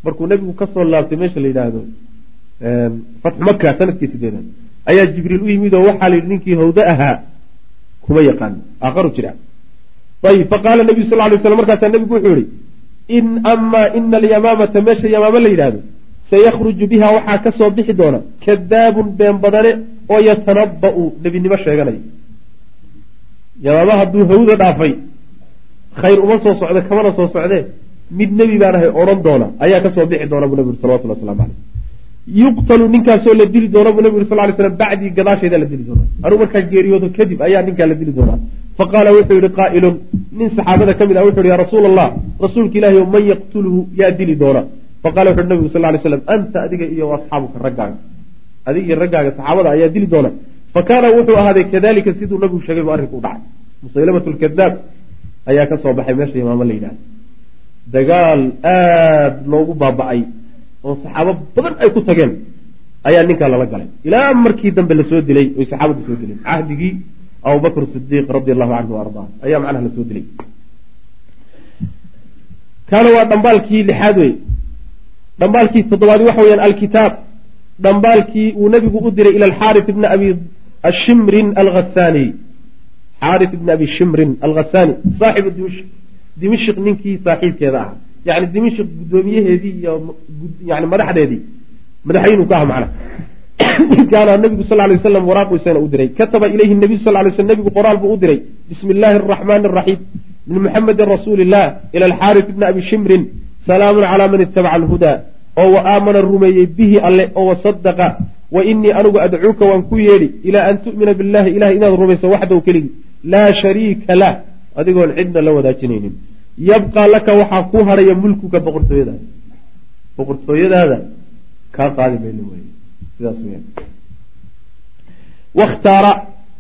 [SPEAKER 2] Markuu nabigu ka soo laabtay meesha la yidhaahdo fatxu maka sannadkii sideedaad ayaa jibriil u yimid oo waxaa la yidhi ninkii hawde ahaa kuma yaqaano aakharu jira ayib faqaala nabiyu sal lay slam markaasaa nabigu wuxuu yihi in amaa ina alyamaamata meesha yamaamo la yidhaahdo sayakhruju biha waxaa ka soo bixi doona kadaabun been badane oo yatanaba'u nebinimo sheeganaya yamaama hadduu hawda dhaafay khayr uma soo socdo kamana soo socdee mid nebi baan ahay odhan doona ayaa ka soo bixi doona buu nabi uri salawatullah waslamu caleyh yuqtalu ninkaasoo la dili doona buu nabi uri sal ly slam bacdii gadaasheeda la dili doonaa anuu markaa geeriyoodo kadib ayaa ninkaa la dili doonaa faqaala wuxuu yihi qaa'ilun nin saxaabada ka mid ah wuxu yhi ya rasuula allah rasuulka ilahi o man yaqtuluhu yaa dili doona. Faqala wuxu uhi nabigu sal lay slam anta adiga iyo asxaabuka raggaaga. Adiga iyo raggaaga saxaabada ayaa dili doona. Fa kaana wuxuu ahaaday kadalika siduu nabigu sheegay bu arrinku u dhacay. Musaylamat lkadaab ayaa ka soo baxay meesha imaamo la yidhahda dagaal aada loogu baaba-ay oo saxaabo badan ay ku tageen ayaa ninkaa lala galay. Ilaa markii dambe la soo dilay oy saxaabadu soo dileen. Cahdigii abubakr sidiiq radi allahu canhu ardaa ayaa macnaha la soo dilay. Kaana waa dhambaalkii lixaad wey dhambaalkii toddobaad waxa weyaan alkitaab. Dhambaalkii uu nabigu u diray ila alxaari ibni abi shimrin alhasaani xaari ibni abi shimrin alhasaani saaxibu dimishk dimishk ninkii saaxiibkeeda ahaa. Yani dimishk guddoomiyaheedii iyo yani madaxdeedii. Madaxweynuu ka aha macna [coughs] ninkaana nabigu sal lay waslam waraaqu isagana u diray. Kataba ilayhi nabiyu sal lay sl nabigu qoraal buu u diray. Bismi illaahi araxmaani araxiim min muxamedin rasuuli illah ila alxaari ibni abi shimrin. Salaamun calaa man itabaca alhudaa oo wa aamana rumeeyey bihi alle oo wasadaqa wa inii anigu adcuuka waan ku yeedhi ilaa an tu'mina billahi ilahay inaad rumayso waxdaw keligii. Laa shariika lah. Adigoon cidna la wadaajinaynin. Yabqaa laka waxaa kuu hadhaya mulkuka boqortooyadaada boqortooyadaada kaa qaadi mayno weyaan wakhtaara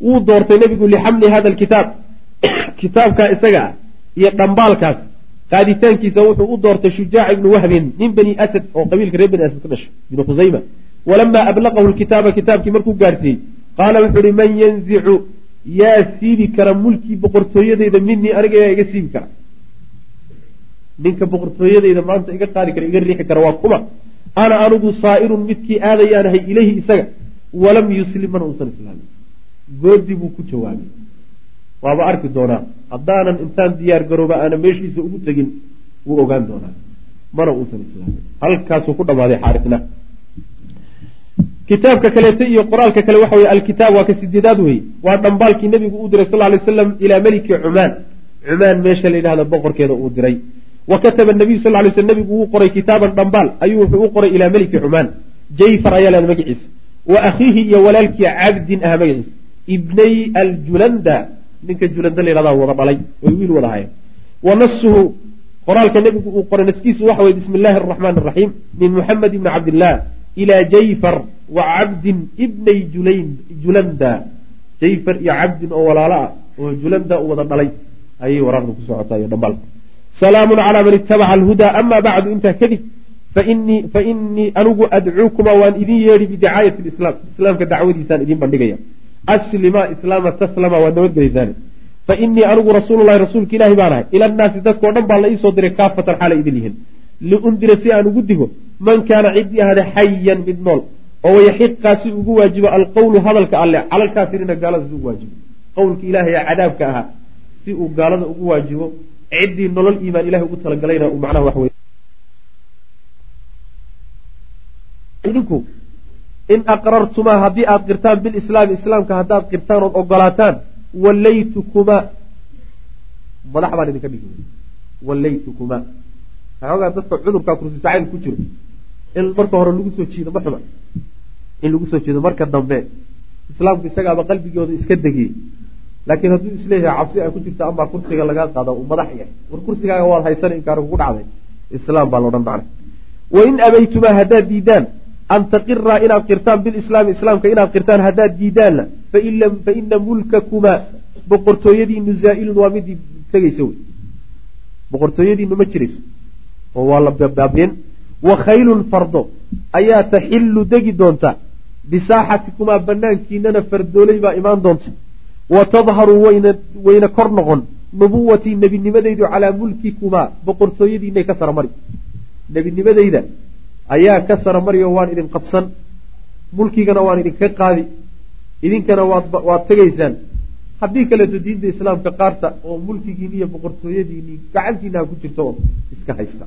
[SPEAKER 2] wuu doortay nebigu lixamli hada alkitaab. [clears throat] Kitaabkaa isaga ah iyo dhambaalkaas qaaditaankiisa wuxuu u doortay shujaac ibnu wahbin nin bani asad oo qabiilka reer bani asad ka dhashay ibnu khusayma walamaa ablaqahu lkitaaba kitaabkii markuu gaarsiiyey qaala wuxuu ihi man yanzicu yaa siibi kara mulkii boqortooyadeyda minii aniga yaa iga siibi kara. Ninka boqortooyadeyda maanta iga qaadi kara iga riixi kara waa kuma ana anigu saa'irun midkii aadayaanahay ilayhi isaga walam yuslim mana uusan islaamin goodii buu ku jawaabay. Waaba arki doonaa haddaanan intaan diyaar garooba aana meeshiisa ugu tegin wuu ogaan doonaa. Mana uusan islaamin halkaasuu ku dhammaaday xaarisna kitaabka kaleeto iyo qoraalka kale waxa weye alkitaab waa ka sideedaad weye waa dhambaalkii nebigu uu diray sal lay slam ilaa meliki cumaan. Cumaan meesha la yidhahda boqorkeeda uu diray wa kataba nabiyu sal lay sl nebigu wuu qoray kitaaban dhambaal ayuu wuxuu u qoray ilaa meliki cumaan jayfar ayaa leeda magaciisa. Wa akhiihi iyo walaalkii cabdin ah magaciisa. Ibnay aljulanda ninka julanda la yhahda wada dhalay oy wiil wada hayeen. Wa nasuhu qoraalka nebigu uu qoray naskiisu waxa weye bismi illaahi araxmaan araxiim min muxamed ibni cabdillaah ilaa jayfar wa cabdin ibnay julanda. Jayfar iyo cabdin oo walaalo ah oo julanda wada dhalay ayay waraaqda ku socotaa iyo dhambaalka salaamun calaa man itabaca alhudaa ama bacdu intaa kadib fainii fainii anigu adcuukuma waan idin yeedhi bidicaayati lislaam islaamka dacwadiisaan idin bandhigaya aslima islaama taslama waad nabadgelaysaane fa inii anigu rasuululahi rasuulka ilaahi baan ahay ila annaasi dadkao dhan baa la iisoo diray kaafatan xaalay idin yihiin liundira si aan ugu digo man kaana ciddii ahada xayan mid nool oo wayaxiqaa si ugu waajibo alqowlu hadalka alle cala alkaafiriina gaalada si ugu waajibo qowlka ilaahay ee cadaabka ahaa si uu gaalada ugu waajibo ciddii nolol iimaan ilahay ugu talagalayna macnaha wax wey idinku in aqrartumaa haddii aada qirtaan bilislaami islaamka haddaad qirtaan ood ogolaataan wallaytukumaa madax baan idinka dhigi wallaytukumaa waxoogaa dadka cudurkaa kursitacayl ku jiro. In marka hore lagu soo jiido ma xuma in lagu soo jeedo marka dambe islaamku isagaaba qalbigooda iska degiyey laakiin hadduu is leeyahay cabsi ay ku jirto amaa kursiga lagaa qaada uu madax yahay war kursigaaga waad haysan inkaar kugu dhacday. Islaam baa laodhan macna wain abaytumaa haddaad diidaan an taqiraa inaad qirtaan bilislaami islaamka inaad qirtaan haddaad diidaanna faina mulkakumaa boqortooyadiinu zaa'ilun waa midii tegaysa wey. Boqortooyadiinu ma jirayso oo waa la baabeen. Wa khaylun fardo ayaa taxillu degi doonta bisaaxatikumaa banaankiinana fardooley baa imaan doonta wa tadharu wayna kor noqon. Nubuwatii nebinimadaydu calaa mulkikumaa boqortooyadiinay ka saramari. Nebinimadayda ayaa ka saramari oo waan idin qabsan. Mulkigana waan idinka qaadi. Idinkana waad tegaysaan. Haddii kaleeto diinta islaamka qaarta oo mulkigiini iyo boqortooyadiinii gacantiinaha ku jirta oo iska haysta.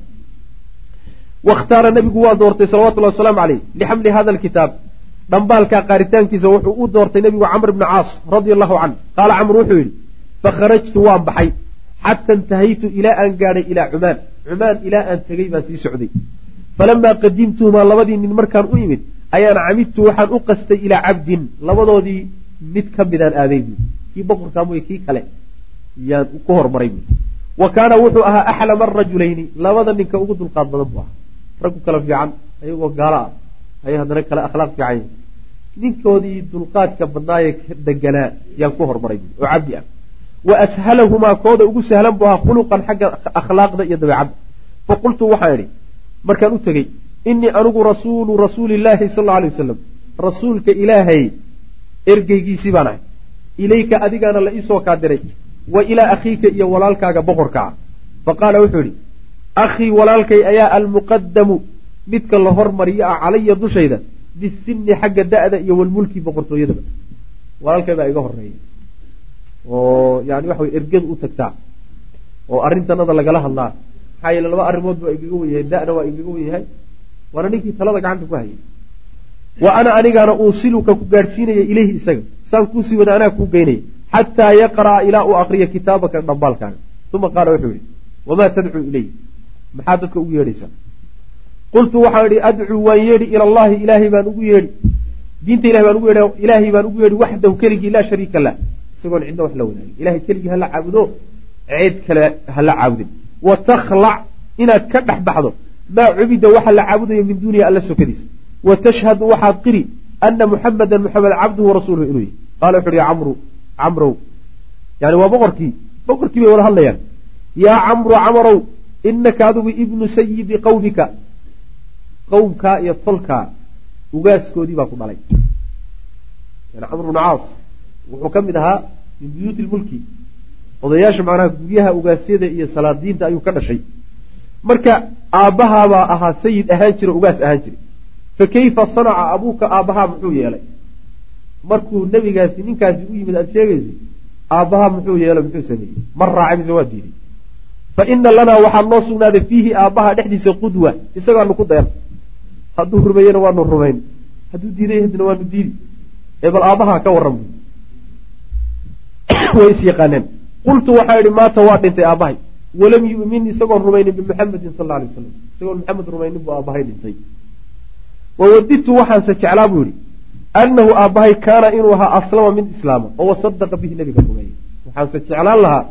[SPEAKER 2] Wakhtaara nabigu waa doortay salawatullahi wasalaamu caleyh lixamli hada alkitaab dhambaalkaa qaaritaankiisa wuxuu u doortay nebigu camr bni caas radia allahu canh qaala camr wuxuu yidhi fakharajtu waan baxay xata intahaytu ilaa aan gaadhay ilaa cumaan. Cumaan ilaa aan tegey baan sii socday. Falamaa qadimtuhumaa labadii nin markaan u imid ayaan camidtu waxaan u qastay ilaa cabdin labadoodii mid ka midaan aaday buui kii boqorkaa mooye kii kale yaan ku hormaray buui wa kaana wuxuu ahaa axlama arajulayni labada ninka ugu dulqaad badan buu ahaa. Raggu kala fiican ayagoo gaalo ah ayay haddana kale akhlaaq fiican yihiin ninkoodii dulqaadka badnaaye deganaa yaan ku hormaray oo cabdi ah. Wa ashalahumaa kooda ugu sahlan buu ahaa khuluqan xagga akhlaaqda iyo dabeecadda. Faqultu waxaan idhi markaan u tegey inii anigu rasuulu rasuulillaahi sal alla alay wasalam rasuulka ilaahay ergeygiisii baan ahay. Ilayka adigaana la iisoo kaa diray. Wa ilaa akhiika iyo walaalkaaga boqorka ah fa qaala wuxuu idhi akhii walaalkay ayaa almuqadamu midka la hormariyo ah calaya dushayda bisinni xagga da'da iyo walmulki boqortooyadaba. Walaalkay baa iga horreeya oo yani waxa wey ergadu u tagtaa. Oo arrintanada lagala hadlaa. Maxaa yeele laba arrimood baa igaga wen yahay da'na waa igaga wen yahay waana ninkii talada gacanta ku hayay. Wa ana anigaana uusiluka ku gaadhsiinaya ileyhi isaga saan kuusii wada anaa kuu geynaya xataa yaqra'a ilaa uu akriya kitaabaka dhambaalkaaga uma qaala wuxuu yihi wamaa tadcuu ileyh maxaa dadka ugu yeedhaysaa qultu waxaan idhi adcuu waan yeedhi ila allahi ilaahay baan ugu yeedhi. Diinta ilahay baan ugu yeedhi ilaahay baan ugu yeedhi waxdahu keligii laa shariika lah. Isagoon cidna wax la wadaagin. Ilahay keligii hala caabudo ceed kale hala caabudin. Wa inaad ka dhex baxdo maa cubida waxa la caabudayo min duuniya alla sokadiisa wa tashhadu waxaad qiri ana muxamedan muxamed cabduhu warasuuluhu inuu yahy qaala wuxu uhi camru camrow. Yani waa boqorkii boqorkii bay wada hadlayaan. Yaa camru camarow inaka adigu ibnu sayidi qawmika qowmkaa iyo tolkaa ugaaskoodii baa ku dhalay. Camr bnu caas wuxuu ka mid ahaa min buyuuti lmulki odayaasha macnaha guryaha ugaasyada iyo salaadiinta ayuu ka dhashay. Marka aabbahaabaa ahaa sayid ahaan jira ugaas ahaan jiray fa kayfa sanaca abuuka aabbahaa muxuu yeelay? Markuu nebigaasi ninkaasi u yimid aada sheegayso aabbahaa muxuu yeelay muxuu sameeyey? Mar raacay mise waa diiday fa ina lanaa waxaa noo sugnaaday fiihi aabbaha dhexdiisa qudwa isagaanu ku dayan hadduu rumeeyena waanu rumayn hadduu diiday hadina waanu diidi. Ee bal aabbaha ka warram [coughs] way is yaqaaneen. Qultu waxaa idhi maata waa dhintay aabbahay. Walam yu'min isagoon rumaynin bimuxamedin sal alla alay wasalam isagoon maxamed rumaynin buu aabbahay dhintay. Wawadidtu waxaanse jeclaa buu yidhi annahu aabbahay kaana inuu ahaa aslama mid islaama oo wasadaqa bihi nebiga rumeeyey. Waxaanse jeclaan lahaa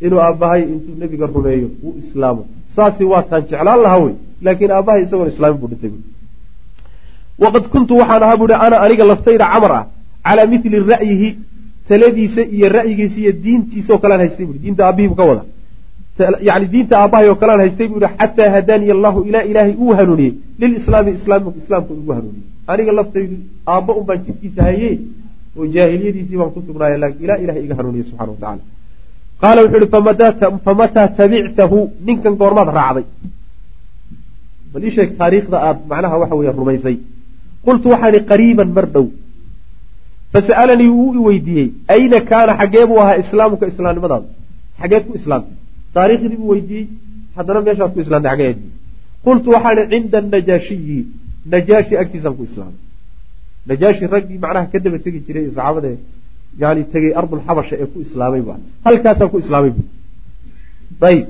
[SPEAKER 2] inuu aabbahay intuu nebiga rumeeyo uu islaamo. Saasi waataan jeclaan lahaa wey laakiin aabbahay isagoon islaamin buu dhintay waqad kuntu waxaan ahaa buuhi ana aniga laftayda camar ah calaa mili ra'yihi taladiisa iyo ra'yigiisa iyo diintiisaoo kalean haystay bui diinta aabihii buu ka wada yani diinta aabbahay oo kalean haystay buu yihi xataa hadaaniya allahu ilaa ilaahay uu hanuuniyey lilislaami islaamka ugu hanuuniyey aniga laftaydu aabba un baan jidkiisa hayey oo jaahiliyadiisii baan ku sugnaaya laakin ilaa ilahay iga hanuuniye subxana wa tacala qaala wuxuu ihi famataa tabictahu ninkan goormaad raacday bal ii sheeg taariikhda aad macnaha waxa weeye rumaysay qultu waxaan ihi qariiban mar dhow. Fasa'alanii wuu i weydiiyey ayna kaana xaggee buu ahaa islaamuka islaamnimadaadu xageed ku islaamtay. Taariikhdii buu weydiiyey haddana meeshaad ku islaamtay xagee qultu waxaan cinda anajaashiyi najaashi agtiisaan ku islaamay. Najaashi raggii macnaha ka daba tegi jiray saxaabada yani tegey ardulxabasha ee ku islaamay ba halkaasaan ku islaamay bu ayib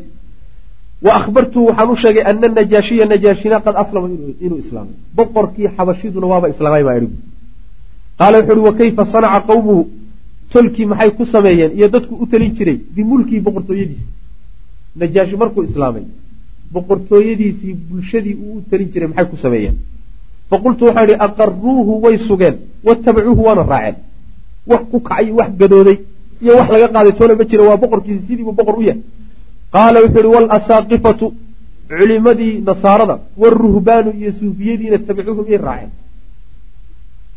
[SPEAKER 2] wa ahbartuu waxaan u sheegay ana najaashiya najaashina qad aslama inuu islaamay boqorkii xabashiduna waaba islaamay baa ihi qaala wuxu uhi wa sanaca qowmuhu tolkii maxay ku sameeyeen iyo dadku u talin jiray bimulkii boqortooyadiisi najaashi markuu islaamay boqortooyadiisii bulshadii uu u talin jiray maxay ku sameeyeen faqultu waxaan ihi aqaruuhu way sugeen watabacuuhu waana raaceen wax ku kacay wax gadooday iyo wax laga qaaday toona ma jira waa boqorkiisi sidiibuu boqor u yahay qaala wuxuu ihi walasaaqifatu culimadii nasaarada waruhbaanu iyo suufiyadiina tabicuuhu miyay raaceen.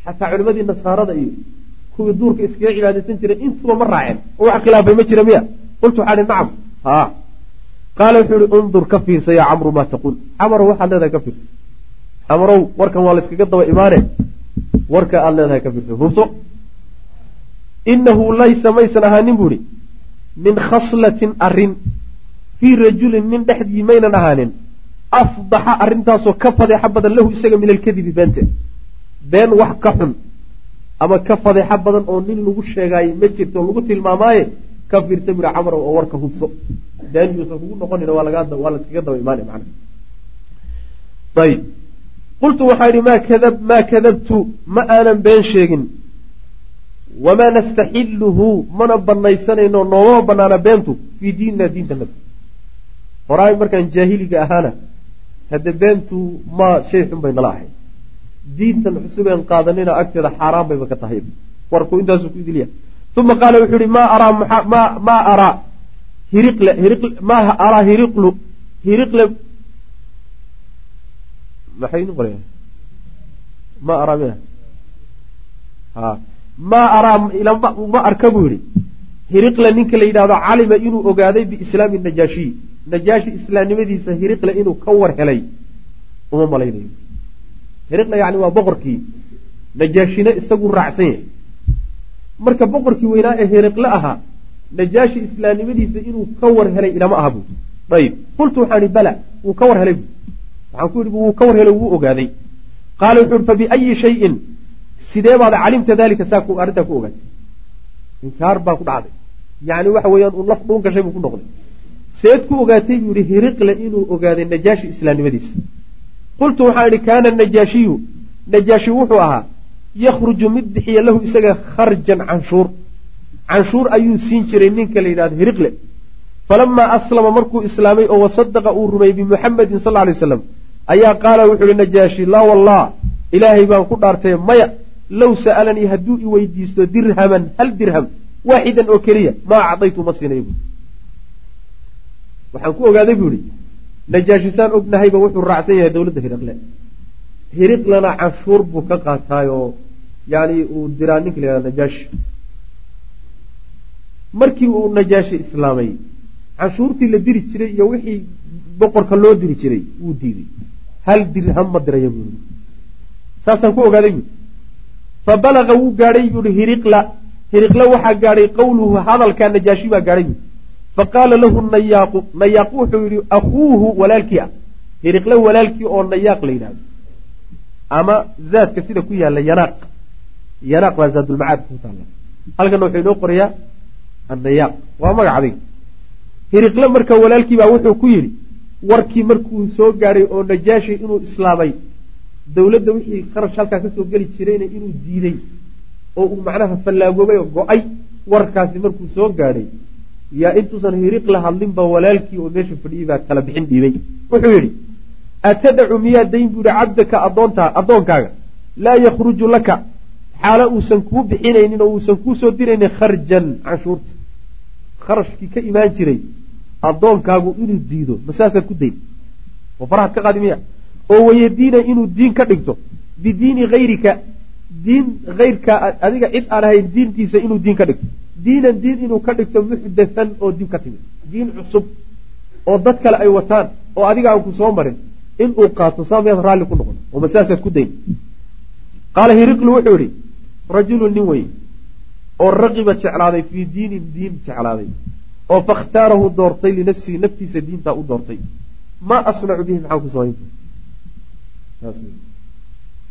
[SPEAKER 2] Xataa culimadii nasaarada iyo kuwii duurka iskaga cibaadaysan jiray intuba ma raaceen. Oo wax khilaafay ma jira miya? Qultu waxaan ihi nacam. Ha. Qaala wuxuu ihi undur ka fiirsa yaa camru maa taquul. Camarow waxaad leedahay ka fiirso. Camarow warkan waa la iskaga daba imaane. Warka aad leedahay ka fiirso. Hubso. Inahu laysa maysan ahaanin buu ihi min khaslatin arrin fii rajulin nin dhexdii maynan ahaanin. Afdaxa arrintaasoo ka fadeexa badan lahu isaga min alkadibi beente. Been wax ka xun ama ka fadeexa badan oo nin lagu sheegaayo ma jirto lagu tilmaamaaye ka fiirsa camar oo warka hubso. Been yuusan kugu noqonin waa laskaga daba imaana man ayib. Qultu waxaa idhi maa kadab maa kadabtu ma aanan been sheegin. Wamaa nastaxiluhu mana banaysanayno noomama banaana beentu fii diinina diintanada horaay markaan jaahiliga ahaana hadde beentu ma shay xun bay nala ahayd diintan cusubeen qaadanina agteeda xaaraan bayba ka tahay. Warku intaasuu ku idilya uma qaala wuxuu ihi maa araa ma maa araa hiriqle hiriq maa araa hiriqlu hiriqle. Maxay idin qoraya ma araa miya ha. Maa araa ma arka buu yihi hiriqle ninka la yidhahdo calima inuu ogaaday biislaami najaashiyi najaashi islaamnimadiisa hiriqle inuu ka war helay uma malaynayo. Hiriqle yani waa boqorkii najaashina isagu raacsan yahay. Marka boqorkii weynaa ee hiriqle ahaa najaashi islaamnimadiisa inuu ka war helay ilama aha buu. Ayib qultu waxaan ihi bala wuu ka war helay bu waxaan ku idhi wuu ka war helay wuu ogaaday. Qaala wuxu uhi fabiayi shayin. Sidee baad calimta dalika saa arrintaa ku ogaatay? Inkaar baa ku dhacday. Yani waxa weeyaan uu laf dhuun gashay buu ku noqday seed ku ogaatay buu yihi hiriqle inuu ogaaday najaashi islaamnimadiisa. Qultu waxaan idhi kaana najaashiyu. Najaashi wuxuu ahaa yakhruju mid bixiya lahu isaga kharjan canshuur. Canshuur ayuu siin jiray ninka la yidhahdo hiriqle falamaa aslama markuu islaamay oo wasadaqa uu rumeeyey bimuxamedin sal lay slam ayaa qaala wuxuu ihi najaashi laa wallah ilaahay baan ku dhaartay maya low sa'alanii hadduu i weydiisto dirhaman hal dirham waaxidan oo keliya maa acdaytu ma siinay waxaan ku ogaaday buu ihi najaashisaan ognahayba wuxuu raacsan yahay dowladda hiriqle hiriqlena canshuur buu ka qaataayoo yani uu diraa ninka la najaashi. Markii uu najaashi islaamay canshuurtii la diri jiray iyo wixii boqorka loo diri jiray wuu diiday. Hal dirham ma diraya buu saasaan ku ogaaday buui fa balaga wuu gaadhay buuhi hiriqla hiriqla waxaa gaadhay qowluhu hadalkaa najaashi baa gaadhay buui fa qaala lahu nayaaqu nayaaq wuxuu yidhi akuuhu walaalkii ah hiriqle walaalkii oo nayaaq la yidhahdo ama zaadka sida ku yaalla yanaaq yanaaq baa zaadulmacaad ku taalla halkana wuxuu inoo qorayaa annayaaq waa magac adig hiriqle marka walaalkii baa wuxuu ku yidhi warkii markuu soo gaadhay oo najaashi inuu islaamay dowladda wixii kharash halkaa ka soo geli jirayna inuu diiday oo uu macnaha fallaagoobay oo go'ay warkaasi markuu soo gaadhay yaa intuusan hiriqla hadlinba walaalkii oo meesha fadhiyey baa kala bixin dhiibay. Wuxuu yidhi atadacu miyaa dayn? buu yihi cabdaka adoontaa addoonkaaga laa yakhruju laka. Xaalo uusan kuu bixinaynin oo uusan kuu soo diraynin kharjan canshuurta. Kharashkii ka imaan jiray addoonkaagu inuu diido masaasaad ku dayn? Oo farahaad ka qaadi miya oo wayadiina inuu diin ka dhigto bidiini hayrika diin hayrka adiga cid aan ahayn diintiisa inuu diin ka dhigto diinan diin inuu ka dhigto muxdathan oo dib ka timid. Diin cusub oo dad kale ay wataan oo adiga aan ku soo marin inuu qaato saa miyaad raalli ku noqon? Oo masaasaad ku dayn. Qaala hiriqlu wuxuu yihi rajulun nin wey oo raqiba jeclaaday fii diinin diin jeclaaday oo fakhtaarahu doortay linafsihi naftiisa diintaa u doortay. Maa asnacu bihi maxaan ku samayn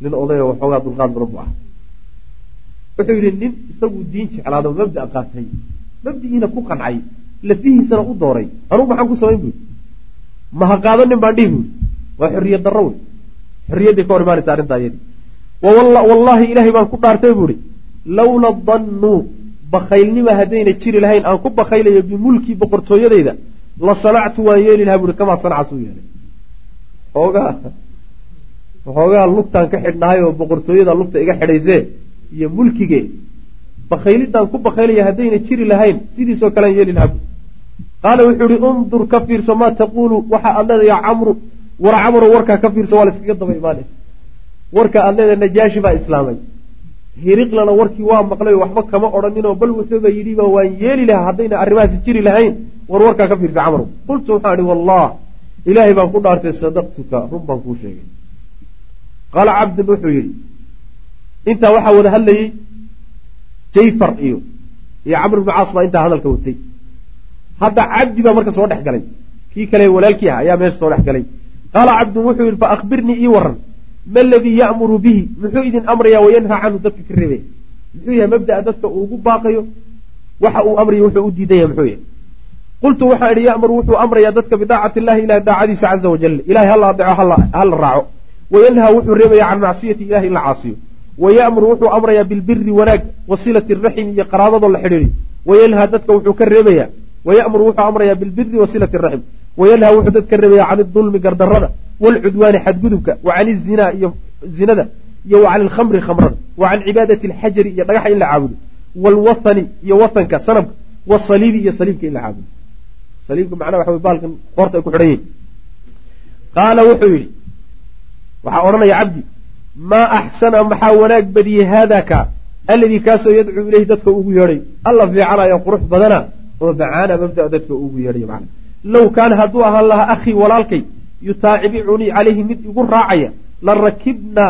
[SPEAKER 2] nin odayoo waxoogaa dulqaad badan bu ah wuxuu yidhi nin isagu diin jeclaado mabda qaatay mabdigiina ku qancay lafihiisana u dooray anugu maxaan ku samayn buui ma ha qaado nin baan dhihi buui waa xorriyad darro wey xorriyadday ka hor imaanaysa arrintaa iyadi wallaahi ilaahay baan ku dhaartay buuhi lawla dannu bakaylnima haddayna jiri lahayn aan ku bakaylayo bimulkii boqortooyadayda la sanactu waan yeeli lahaa buui kamaa sanacas u yeelay. Oogaa waxoogaa lugtaan ka xidhnahay oo boqortooyada lugta iga xidhaysee iyo mulkige bakaylidaan ku bakaylaya haddayna jiri lahayn sidiisoo kalean yeeli lahaa qaala wuxuu ihi undur ka fiirso maa taquulu waxa aad leedahay ya camru. War camro warkaa ka fiirso waa la iskaga daba imaane warka aad leedahay najaashi baa islaamay. Hiriqlana warkii waa maqlay waxba kama odhaninoo bal wuxuuba yidhiba waan yeeli lahaa haddayna arrimahaasi jiri lahayn. War warkaa ka fiirsa camru. Qultu waxaan ihi wallah ilaahay baan ku dhaartay sadaqtuka run baan kuu sheegay. Qaala cabdun wuxuu yidhi intaa waxaa wada hadlayey jayfar iyo iyo camr ibnu caas baa intaa hadalka watay. Hadda cabdi baa marka soo dhex galay. Kii kale walaalkii ah ayaa meesha soo dhex galay. Qaala cabdun wuxuu yidhi fa akhbirnii ii waran ma aladii ya'muru bihi? Muxuu idin amrayaa wayanhaa canhu dadka ka reebaya muxuu yahay mabda'a dadka uu ugu baaqayo waxa uu amraya wuxuu u diidan yahay muxuu yahay. Qultu waxaan idhi ya'muru wuxuu amrayaa dadka bidaacati illahi ilahi daacadiisa caza wajal ilahay hala adeeco hala raaco. Wayanhaa wuxuu reebayaa can macsiyati ilahi in la caasiyo waya'muru wuxuu amrayaa bilbiri wanaag wasilati raxim iyo qaraabadoo la xidhiiri wayanhaa dadka wuxuu ka reebayaa waya'muru wuxuu amrayaa bilbiri wasilati raxim wayanhaa wuxuu dadka reebayaa can idulmi gardarada waalcudwaani xadgudubka wa can izinaa iyo zinada iyo wa can alkhamri khamrada wa can cibaadati alxajari iyo dhagaxa in la caabudo waalwathani iyo wathanka sanamka wasaliibi iyo saliibka in la caabudo saliibka macnaha waxa wey baalkan qoorta ay ku xidhan yihiin qaala wuxuu yidhi waxaa odhanaya cabdi maa axsana maxaa wanaag badiyey haadaka? Alladii kaasoo yadcuu ileyhi dadka ugu yeedhay. Alla fiicanaya qurux badana oo bacaana mabdaa dadka ugu yeedhay macna. Low kaana hadduu ahaan lahaa akhii walaalkay yutaacibicunii calayhi mid igu raacaya la rakibna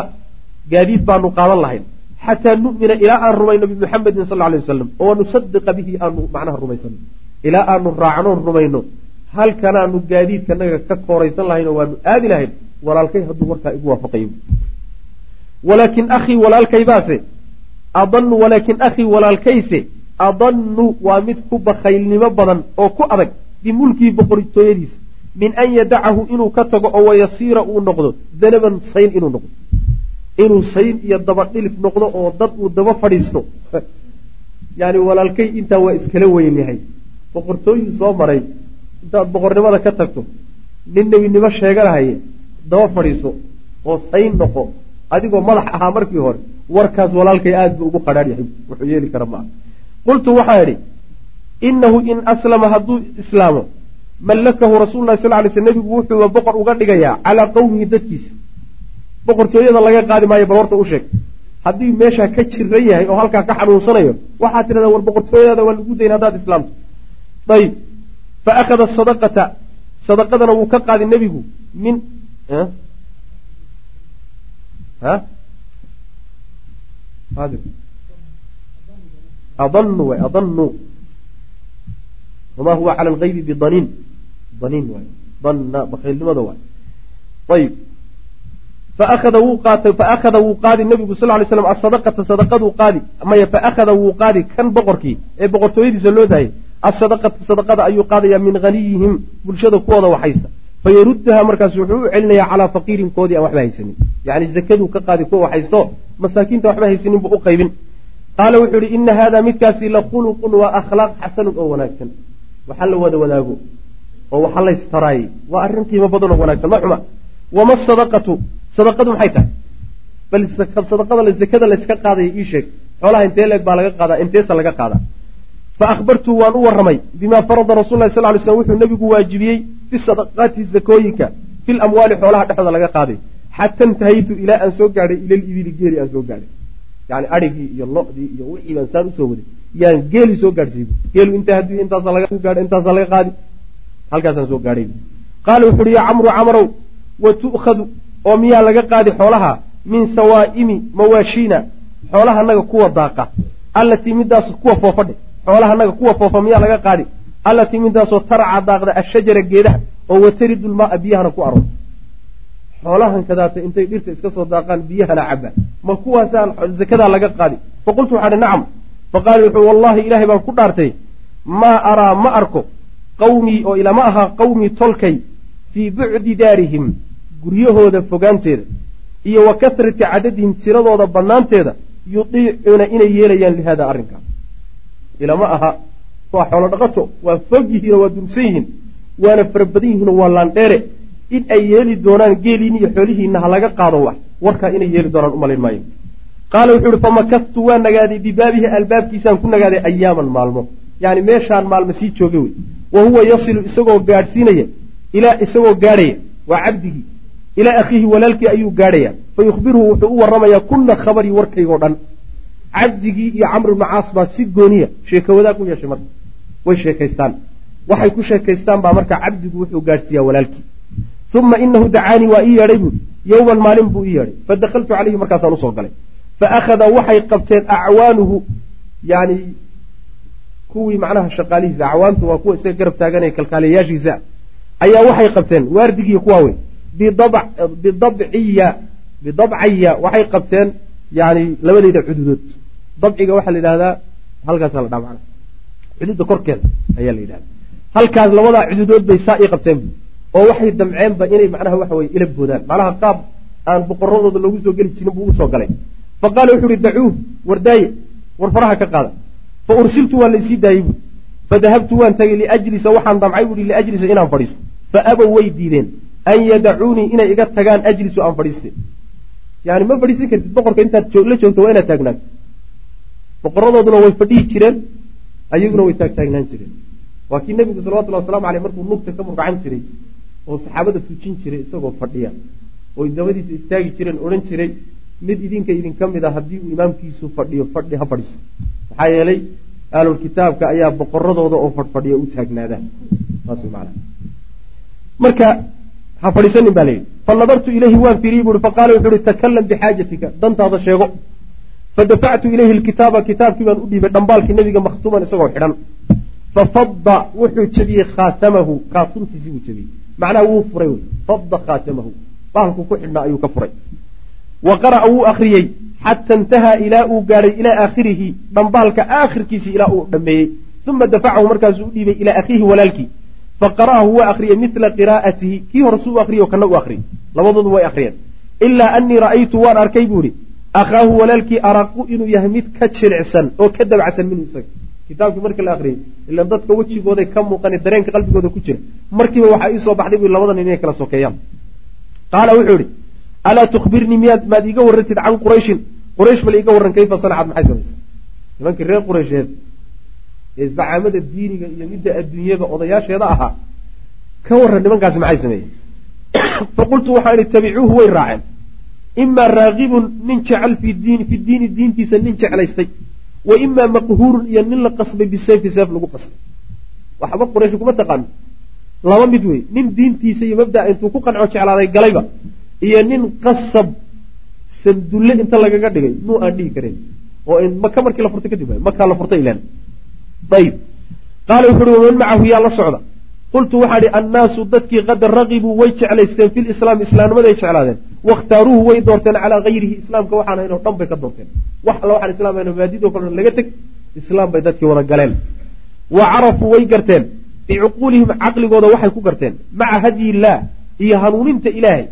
[SPEAKER 2] gaadiid baanu qaadan lahayn. Xataa nu'mina ilaa aan rumayno bimuxamedin sal alay wasalam oo nusadiqa bihi aanu macnaha rumaysano ilaa aanu raacnoon rumayno. Halkanaanu gaadiidkanaga ka kooraysan lahaynoo waanu aadi lahayn walaalkay hadduu warkaa igu waafaqayo walaakin akhii walaalkaybaase. Adanu walaakin akhii walaalkayse. Adanu waa mid ku bakaylnimo badan oo ku adag bimulkii boqortooyadiisa min an yadacahu inuu ka tago oo wayasiira uu noqdo danaban sayn inuu noqdo. Inuu sayn iyo daba dhilif noqdo oo dad uu daba fadhiisto. [laughs] Yani walaalkay intaa waa iskala weyn yahay. Boqortooyuu soo maray intaad boqornimada ka tagto nin nebinimo sheeganahaye daba fadhiiso oo sayn noqo adigoo madax ahaa markii hore warkaas walaalkay aada buu ugu qadhaar yahay wuxuu yeeli kara maaha qultu waxaa idhi inahu in aslama hadduu islaamo mallakahu rasuulu lahi sal lay sl nebigu wuxuuba boqor uga dhigayaa calaa qowmihi dadkiisa. Boqortooyada laga qaadi maayo bal horta u haddii meeshaa ka jiran yahay oo halkaa ka xanuunsanayo waxaad tidhahdaa war boqortooyadaada waa lagu dayn haddaad islaamto. Ayib fa akhada sadaqata sadaqadana wuu ka qaadi nebigu min adanu wama huwa cala algaybi bidaniin daniin waay danna bakaylnimada waay ayib faakhada wuu qaatay faakhada wuu qaadi nebigu sal lay slam asadaqata sadaqaduu qaadi maya faakhada wuu qaadi kan boqorkii ee boqortooyadiisa loo daayay asadaqata sadaqada ayuu qaadayaa min haniyihim bulshada kuwooda waxhaysta fayaruddaha markaas wuxuu u celinayaa calaa faqiirin koodii aan waxba haysanin yani zakaduu ka qaadi kuwa waxhaysto masaakiinta waxba haysanin buu u qaybin qaala wuxuu yihi ina hada midkaasi la khuluqun waa akhlaaq xasanun oo wanaagsan waxa la wada wadaago oo waxa laystaraayey waa arrin qiimo badan oo wanaagsan ma xuma wama sadaqatu sadaqadu maxay tahay bal sadaqada zakada layska qaadaya ii sheeg xoolaha intee leeg baa laga qaadaa inteesa laga qaadaa fa akhbartu waan u warramay bimaa farada rasul lahi sal ly slm wuxuu nebigu waajibiyey fi sadaqaati zakooyinka fi lamwaali xoolaha dhexdooda laga qaaday xata intahaytu ilaa aan soo gaadhay ilal ibili geeli aan soo gaadhay. Yani adhigii iyo lodii iyo wixii baan saan u soo waday. Yaan geeli soo gaadhsiiy geelu inta haddii intaasa laga gaadha intaasa laga qaadi. Halkaasaan soo gaadhay qaala wuxu uhi yaa camru camrow wa tu'khadu oo miyaa laga qaadi xoolaha min sawaa'imi mawaashiina xoolahanaga kuwa daaqa allatii midaas kuwa foofadhe xoolahanaga kuwa foofa miyaa laga qaadi allatii midaasoo tarca daaqda ashajara geedaha oo wataridu lmaaa biyahana ku aroorta xoolahan kadaata intay dhirta iska soo daaqaan biyahana cabaan ma kuwaasaa zakadaa laga qaadi. Faqultu waxaa hi nacam. Faqaala wuxuu wallahi ilaahay baan ku dhaartay. Maa araa ma arko qawmii oo ilama ahaa qawmii tolkay fii bucdi daarihim guryahooda fogaanteeda iyo wa kasrati cadadihim tiradooda bannaanteeda yudiicuuna inay yeelayaan lihaada arrinkaa ilama aha. Waa xoolo dhaqato waa fog yihiinoo waa durugsan yihiin waana fara badan yihiinoo waa laandheere in ay yeeli doonaan geeliin iyo xoolihiina ha laga qaado wax. Warkaa inay yeeli doonaan umalayn maayo. Qaala wuxuu ihi famakadtu waa nagaaday bibaabihi albaabkiisaan ku nagaaday ayaaman maalmo. Yani meeshaan maalmo sii jooga wey. Wa huwa yasilu isagoo gaadhsiinaya ilaa isagoo gaadhaya waa cabdigii. Ilaa akhiihi walaalkii ayuu gaadhaya. Fa yukhbiruhu wuxuu u warramayaa kulla khabari warkaygoo dhan. Cabdigii iyo camr ibnu caas baa si gooniya sheeko wadaag u yeeshay marka. Way sheekaystaan. Waxay ku sheekaystaan baa marka cabdigu wuxuu gaadhsiiyaa walaalkii uma inahu dacaanii waa ii yeedhay buui yowman maalin buu ii yeedhay fadakaltu calayhi markaasaan u soo galay fa akhada waxay qabteen acwaanuhu yani kuwii macnaha shaqaalihiisa acwaantu waa kuwa isaga garab taaganaya kalkaaliyayaashiisa ayaa waxay qabteen waardigii kuwaa wey bidabciya bidabcaya waxay qabteen yani labadeyda cududood dabciga waxaa la yidhahdaa halkaasaa la dhaa mana cududa korkeeda ayaa la yidhahda halkaas labadaa cududood bay saa ii qabteen oo waxay damceenba inay macnaha waxa weye ila boodaan. Macnaha qaab aan boqoradooda loogu soo geli jirin buu ugu soo galay. Fa qaala wuxu uhi dacuuh wardaaye war faraha ka qaada. Fa ursiltu waa laysii daayey buui fadahabtu waan tagay liajlisa waxaan damcay buui liajlisa inaan fadhiisto. Fa abow way diideen an yadacuunii inay iga tagaan ajlisu aan fadhiiste yani ma fadhiisan kartid boqorka intaad la joogto waa inaad taagnaato boqoradooduna way fadhihi jireen ayaguna way taagtaagnaan jireen. Waa kii nebigu salawatullhi waslamu aleyh markuu nugta ka murgacan jiray oo saxaabada tujin jiray isagoo fadhiya oy dabadiisa istaagi jireen odhan jiray mid idinka idinka mid a haddii uu imaamkiisu fadhiyo fadhi ha fadhiiso maxaa yeelay ahlulkitaabka ayaa boqoradooda oo fadhfadhiya u taagnaada saas wy maana marka ha fadhiisanin baa layidhi fa nadartu ilayhi waan fiiriyey buui faqaala wuxu uhi takalam bixaajatika dantaada sheego. Fadafactu ilayhi lkitaaba kitaabkii baan u dhiibay dhambaalkii nebiga makhtuuman isagoo xidhan. Fafada wuxuu jebiyey khaatamahu kaatuntiisii buu jebiyey macnaha wuu furay fada khaatamahu. Bahalku ku xidhnaa ayuu ka furay. Wa qara'a wuu akriyey xata intahaa ilaa uu gaadhay ilaa aakhirihi. Dhambaalka aakhirkiisii ilaa uu dhammeeyey uma dafacahu markaasuu u dhiibay ilaa akhiihi walaalkii. Faqara'ahu waa akriyey midla qiraa'atihi. Kii hore suu akriyo kana u akriyey labadoodu way akriyeen ilaa anii ra'aytu waan arkay buu ihi akhaahu walaalkii araqu inuu yahay mid ka jilicsan oo ka dabacsan minhu isaga kitaabkii markii la akriyey ilan dadka wejigooday ka muuqani dareenka qalbigooda ku jira. Markiiba waxaa iisoo baxday bui labada nin inay kala sokeeyaan. Qaala wuxuu ihi alaa tukhbirnii miyaad maad iiga warrantid can qurayshin? Quraysh bal iiga warran kayfa sanacad maxay samaysay nimankii reer quraysheed ee zacaamada diiniga iyo midda adduunyada odayaasheeda ahaa ka warran nimankaasi maxay sameeyeen? [coughs] Faqultu waxaan idhi tabicuuhu way raaceen. Imaa raagibun nin jecel fi diini diintiisa nin jeclaystay wa imaa maqhuurun iyo nin la qasbay bisayfi seef lagu qasbay. Waxba quraysh kuma taqaano laba mid wey nin diintiisa iyo mabdaa intuu ku qanco jeclaaday galayba iyo nin qasab sandulle inta lagaga dhigay nuu aan dhihi karen oo maka markii la furtay kadib makaa la furtay ilan ayib qaala wuxu uhi waman macahu yaa la socda qultu waxaa ihi annaasu dadkii qad raqibuu way jeclaysteen fi lislaami islaamnimaday jeclaadeen. Wakhtaaruuhu way doorteen calaa hayrihi islaamka waxaan hayn oo dhan bay ka doorteen. Wax alla waxaan islam hayn mabaadidoo kale laga teg islaam bay dadkii wada galeen. Wa carafuu way garteen. Bicuquulihim caqligooda waxay ku garteen. Maca hadyi illaah iyo hanuuninta ilaahay.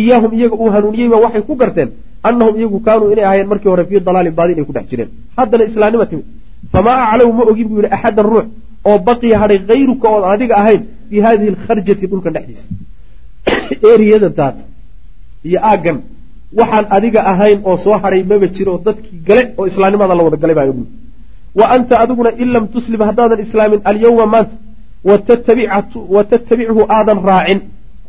[SPEAKER 2] Iyaahum iyaga uu hanuuniyeyba waxay ku garteen annahum iyagu kaanuu inay ahaayeen markii hore fii dalaalin baadi inay ku dhex jireen. Haddana islaamnima timid. Famaa aclaw ma ogin buu yihi axadan ruux oo baqiya hadhay hayruka oon adiga ahayn fii hadihi alkharjati dhulkan dhexdiisa. [coughs] Eriyadan taata iyo aaggan waxaan adiga ahayn oo soo hadhay maba jiro dadkii gale oo islaamnimada la wada galay baa ogni wa anta adiguna in lam tuslim haddaadan islaamin alyawma maanta wa tattabichu aadan raacin.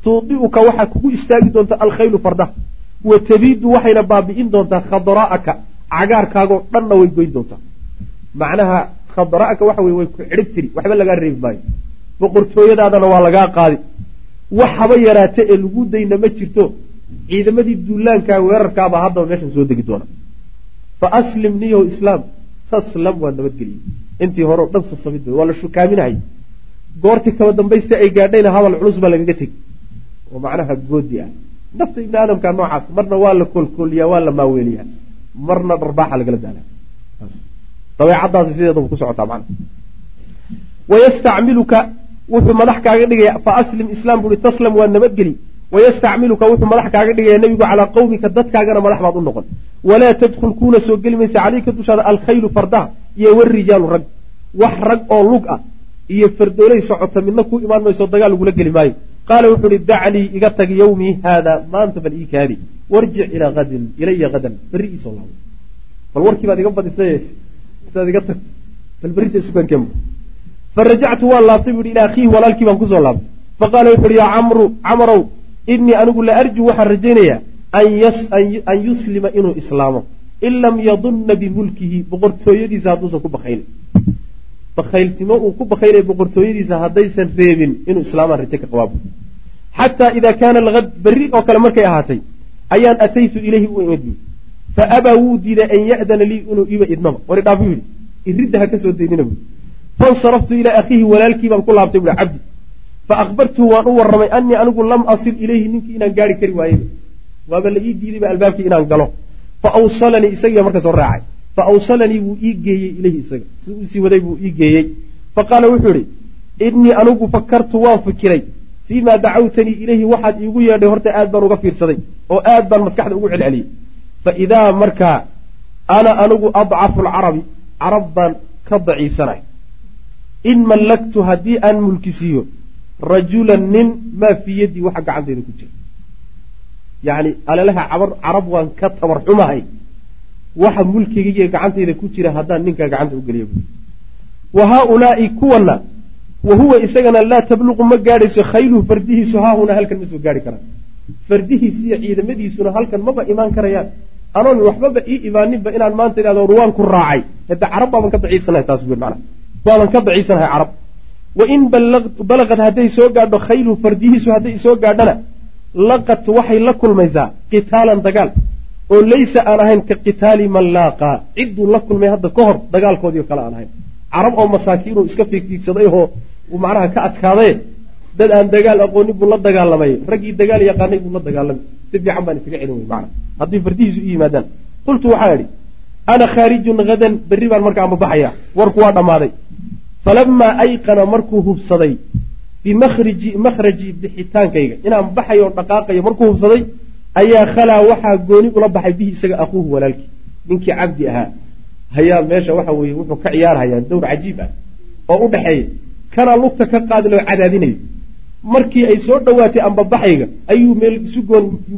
[SPEAKER 2] Tuudi'uka waxaa kugu istaagi doonta alkhaylu fardaha wa tabiidu waxayna baabi'in doontaa khadraa'aka cagaarkaagoo dhanna way goyn doontaa macnaha khadra'aka waxa weye way ku cidhib tiri waxba lagaa reebi maayo. Boqortooyadaadana waa lagaa qaadi. Wax haba yaraate ee lagu dayna ma jirto ciidamadii duulaankaa weerarkaabaa haddaba meeshan soo degi doona. Fa aslim niyow islaam taslam waa nabadgeliyey intii hore o dhan sasamid waa la shukaaminahay. Goortii kaba dambaysta ay gaadhayna hadal culus baa lagaga tegi. Oo macnaha goodi ah. Nafta ibni aadamka noocaas marna waa la koolkooliyaa waa la maaweeliyaa. Marna dharbaaxa lagala daala dabeecadaasi sideedaba ku socotaa macna wayastacmiluka wuxuu madax kaaga dhigaya fa aslim islaam buui taslam waa nabadgeli. Wayastacmiluka wuxuu madax kaaga dhigaya nebigu calaa qawmika dadkaagana madax baad u noqon. Walaa tadkhul kuuna soo geli maysa caleyka dushaada alkhaylu fardaha iyo warijaalu rag. Wax rag oo lug ah iyo fardoolay socota midna ku imaan mayso dagaal lagula geli maayo. Qaala wuxuu ihi dacnii iga tag yawmii haada maanta bal ii kaadi. Warjic ilaa adin ilaya hadan berri iisoo laabo bal warkii baad iga badisay saad iga tagto. Bal berrinta isukankeen farajactu waan laabtay bu ihi ilaa akhiihi walaalkii baan ku soo laabtay. Faqaala wuxu uhi yaa camru camrow inii anigu la arju waxaan rajaynayaa an yuslima inuu islaamo. In lam yadunna bimulkihi boqortooyadiisa hadduusan ku bakaynin bakayltimo uu ku bakaynaya boqortooyadiisa haddaysan reebin inuu islaamaan raje ka qabaabo xataa idaa kaana alad berri oo kale markay ahaatay ayaan ataytu ilayhi u imid fa abaa wuu diiday an ya'dana lii inuu iba idnaba war idhaaf buu yidhi iridda ha ka soo daynina buui fansaraftu ilaa akhiihi walaalkii baan ku laabtay buui cabdi fa akhbartuhu waan u warramay anii anigu lam asil ilayhi ninkii inaan gaari kari waayeyba waaba la ii diidayba albaabkii inaan galo fa awsalanii isagiiba marka soo raacay fa awsalanii wuu ii geeyey ilayhi isaga si uusii waday buu ii geeyey fa qaala wuxuu idhi innii anigu fakartu waan fikiray fii maa dacawtanii ilayhi waxaad iigu yeedhay horta aad baan uga fiirsaday oo aad baan maskaxda ugu celceliyey fa idaa markaa ana anigu adcafu alcarabi carab baan ka daciifsanay in mallaktu haddii aan mulkisiiyo rajulan nin maa fii yaddii waxa gacantayda ku jira. Yacni cabar carab waan ka tabar xumahay. Waxa mulkigaiyo gacantayda ku jira haddaan ninkaa gacanta u geliyo. Wa haaulaai kuwana wa huwa isagana laa tabluqu ma gaadhayso khayluhu fardihiisu haahunaa halkan ma soo gaari karaan. Fardihiis iyo ciidamadiisuna halkan maba imaan karayaan anoon waxbaba ii imaaninba inaan maanta idhahdo ruwaan ku raacay. Hada carab baaban ka daciifsanahay taas bui mana waaban ka daciifsanahay carab. Wa in balaqad hadday soo gaadho khayluhu fardihiisu hadday soo gaadhana laqad waxay la kulmaysaa qitaalan dagaal oo laysa aan ahayn ka qitaali man laaqaa cidduu la kulmay hadda ka hor dagaalkoodii kale aan ahayn. Carab oo masaakiinuu iska fiigfiigsaday uu macnaha ka adkaaday dad aan dagaal aqoonin buu la dagaalamay. Raggii dagaal yaqaanay buu la dagaalamay. Si fiican baan isaga celin wey macna. Haddii fardihiisu u yimaadaan. Qultu waxaa idhi ana khaarijun hadan berri baan marka anbabaxaya warku waa dhammaaday. Falamaa ayqana markuu hubsaday bimahriji makhraji bixitaankayga. Inaan baxayo dhaqaaqayo markuu hubsaday ayaa khalaa waxaa gooni ula baxay bihi isaga akuuhu walaalkii. Ninkii cabdi ahaa. Hayaa meesha waxa weeye wuxuu ka ciyaarhayaa dowr cajiib ah oo u dhexeeya kanaa lugta ka qaadiloo cadaadinayo markii ay soo dhowaatay ambabaxayga ayuu meel isu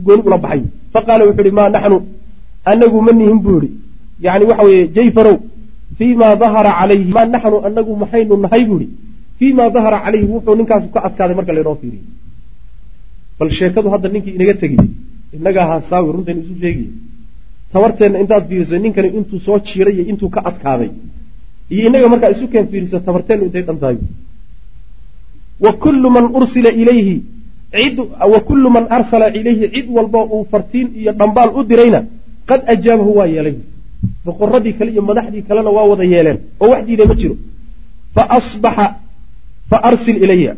[SPEAKER 2] gooni ula baxay. Fa qaala wuxuu ihi maa naxnu? Anagu ma nihin buu ihi yani waxa weeye jayfarow fii maa dahara calayhi. Maa naxnu? Anagu maxaynu nahay buu ihi fii maa dahara calayhi wuxuu ninkaasu ka adkaaday marka laynoo fiiriyo bal sheekadu hadda ninkii inaga tegiyey innagaa haasaawi runtaynu isu sheegiye tabarteenna intaad fiiriso ninkani intuu soo jiiray iyo intuu ka adkaaday. Iyo innaga markaa isu keen fiiriso tabarteennu intay dhan tahay wa kullu man ursila ilayhi cid wa kullu man arsala ilayhi cid walba uu fartiin iyo dhambaal u dirayna qad ajaabahu waa yeelay. Boqoradii kale iyo madaxdii kalena waa wada yeeleen oo wax diida ma jiro. Fa asbaxa fa arsil ilaya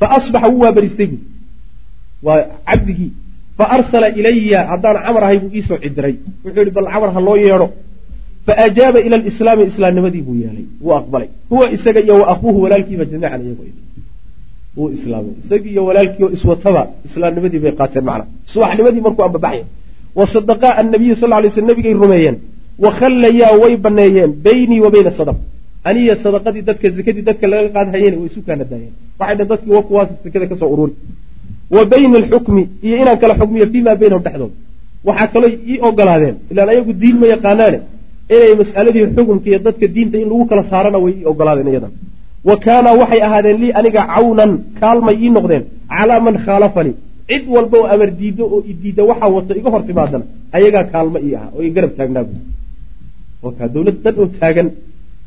[SPEAKER 2] faasbaxa wuu waabaristay bu waa cabdigii. Fa arsala ilaya haddaan camar ahay buu iisoo cidiray wuxuu yihi bal camar ha loo yeedho faajaaba ila lislaami islaamnimadii buu yeelay wuu aqbalay huwa isaga iyo wa akuuhu walaalkiiba jamiican iyagoo wuu islaamay isagii iyo walaalkii oo iswataba islaamnimadii bay qaateen macna subaxnimadii markuu ambabaxay wa sadaqaa annabiyi sal lay sl nabigay rumeeyeen wakhallayaa way baneeyeen beynii wa bayna sadaq aniya sadaqadii dadka zakadii dadka laga qaadhayeen way isu kaana daayeen waxay dhn dadkii wa kuwaas sakada ka soo ururi wa bayna alxukmi iyo inaan kala xukmiyo fii maa baynahum dhexdooda waxaa kaloo ii ogolaadeen ilaan ayagu diin ma yaqaanaane inay mas'aladii xukumka iyo dadka diinta in lagu kala saarana way ii ogolaadeen iyadan wa kaanaa waxay ahaadeen lii aniga cawnan kaalmay ii noqdeen calaa man khaalafanii cid walba oo amar diiddo oo idiidda waxaa wato iga hor timaadana ayagaa kaalmo ii ahaa oo i garab taagnaa bu kaa dowlad dan oo taagan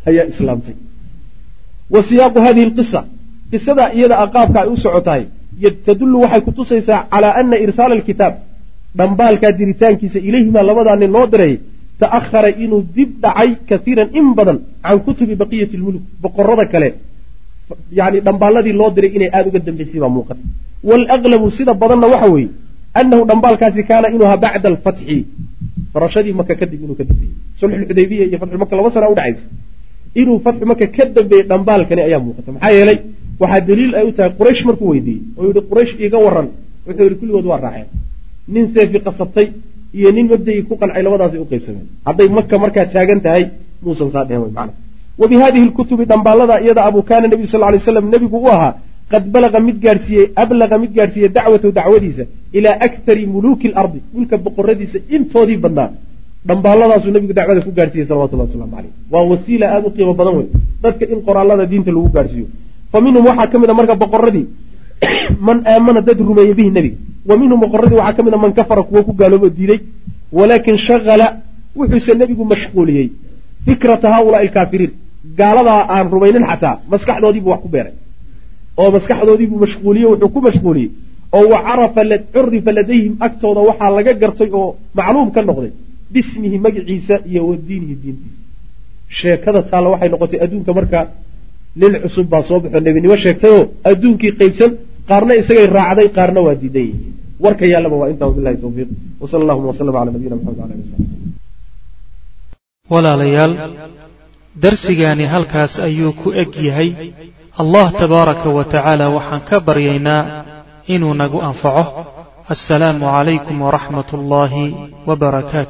[SPEAKER 2] ayaa islaamtay. Wa siyaaqu hadihi alqisa qisada iyada a qaabka ay u socotahay tadullu waxay kutusaysaa calaa ana irsaala alkitaab dhambaalkaa diritaankiisa ilayhimaa labadaa nin loo diray ta'ahara inuu dib dhacay kaiiran in badan can kutubi baqiyati lmuluk boqorada kale yani dhambaaladii loo diray inay aada uga dambaysay baa muuqata waalaglabu sida badanna waxa weeye annahu dhambaalkaasi kaana inuu ahaa bacda alfatxi farashadii maka kadib inuu ka dambeeyey sulxulxudaybiya iyo fatxu maka laba sana udhacaysa inuu fatxu maka ka dambeeyey dhambaalkani ayaa muuqata maxaa yeelay waxaa daliil ay u tahay quraysh markuu weydiiyey oo yihi quraysh iiga waran wuxuu yihi kulligood waa raaceen nin seefi qasabtay iyo nin mabda'ii ku qancay labadaasay u qaybsameen. Hadday maka markaa taagan tahay muusan saa dhehen mana wa bi hadihi lkutubi dhambaalada iyada abuu kaana nebiyu sal lay slam nebigu u ahaa qad balaga mid gaadhsiiyey ablaga mid gaadhsiiyey dacwatahu dacwadiisa ilaa aktari muluuki lardi dhulka boqoradiisa intoodii badnaa. Dhambaaladaasuu nebigu dacwada ku gaadhsiiyey salawatullah waslamu caleyh waa wasiila aada u qiimo badan wey dadka in qoraalada diinta lagu gaadhsiiyo fa minhum waxaa ka mid a marka boqoradii [coughs] man aamana dad rumeeyey bihi nebiga wa minhum boqoradii waxaa ka mid a man kafara kuwo ku gaaloobo diiday. Walaakin shagala wuxuuse nebigu mashquuliyey. Fikrata haaulaai alkaafiriin. Gaaladaa aan rumaynin xataa maskaxdoodiibuu wax ku beeray. Oo maskaxdoodiibuu mashquuliyey wuxuu ku mashquuliyey. Oo wa carafa curifa ladayhim agtooda waxaa laga gartay oo macluum ka noqday. Bismihi magaciisa iyo wa diintiisa. Sheekada taalla waxay noqotay adduunka markaa nin cusub baa soo baxoo nebinimo sheegtayoo adduunkii qaybsan qaarna isagay raacday qaarna waa diidan yihiin warka yaallaba waa intaa wabilahi tawfiiq wsala allahuma waslama cala nabiyina maxamed ala ali wasabi
[SPEAKER 1] walaalayaal darsigaani halkaas ayuu ku eg yahay. Allah tabaaraka wa tacaala waxaan ka baryaynaa inuu nagu anfaco. Assalaamu calaykum waraxmat ullaahi wbarakaatu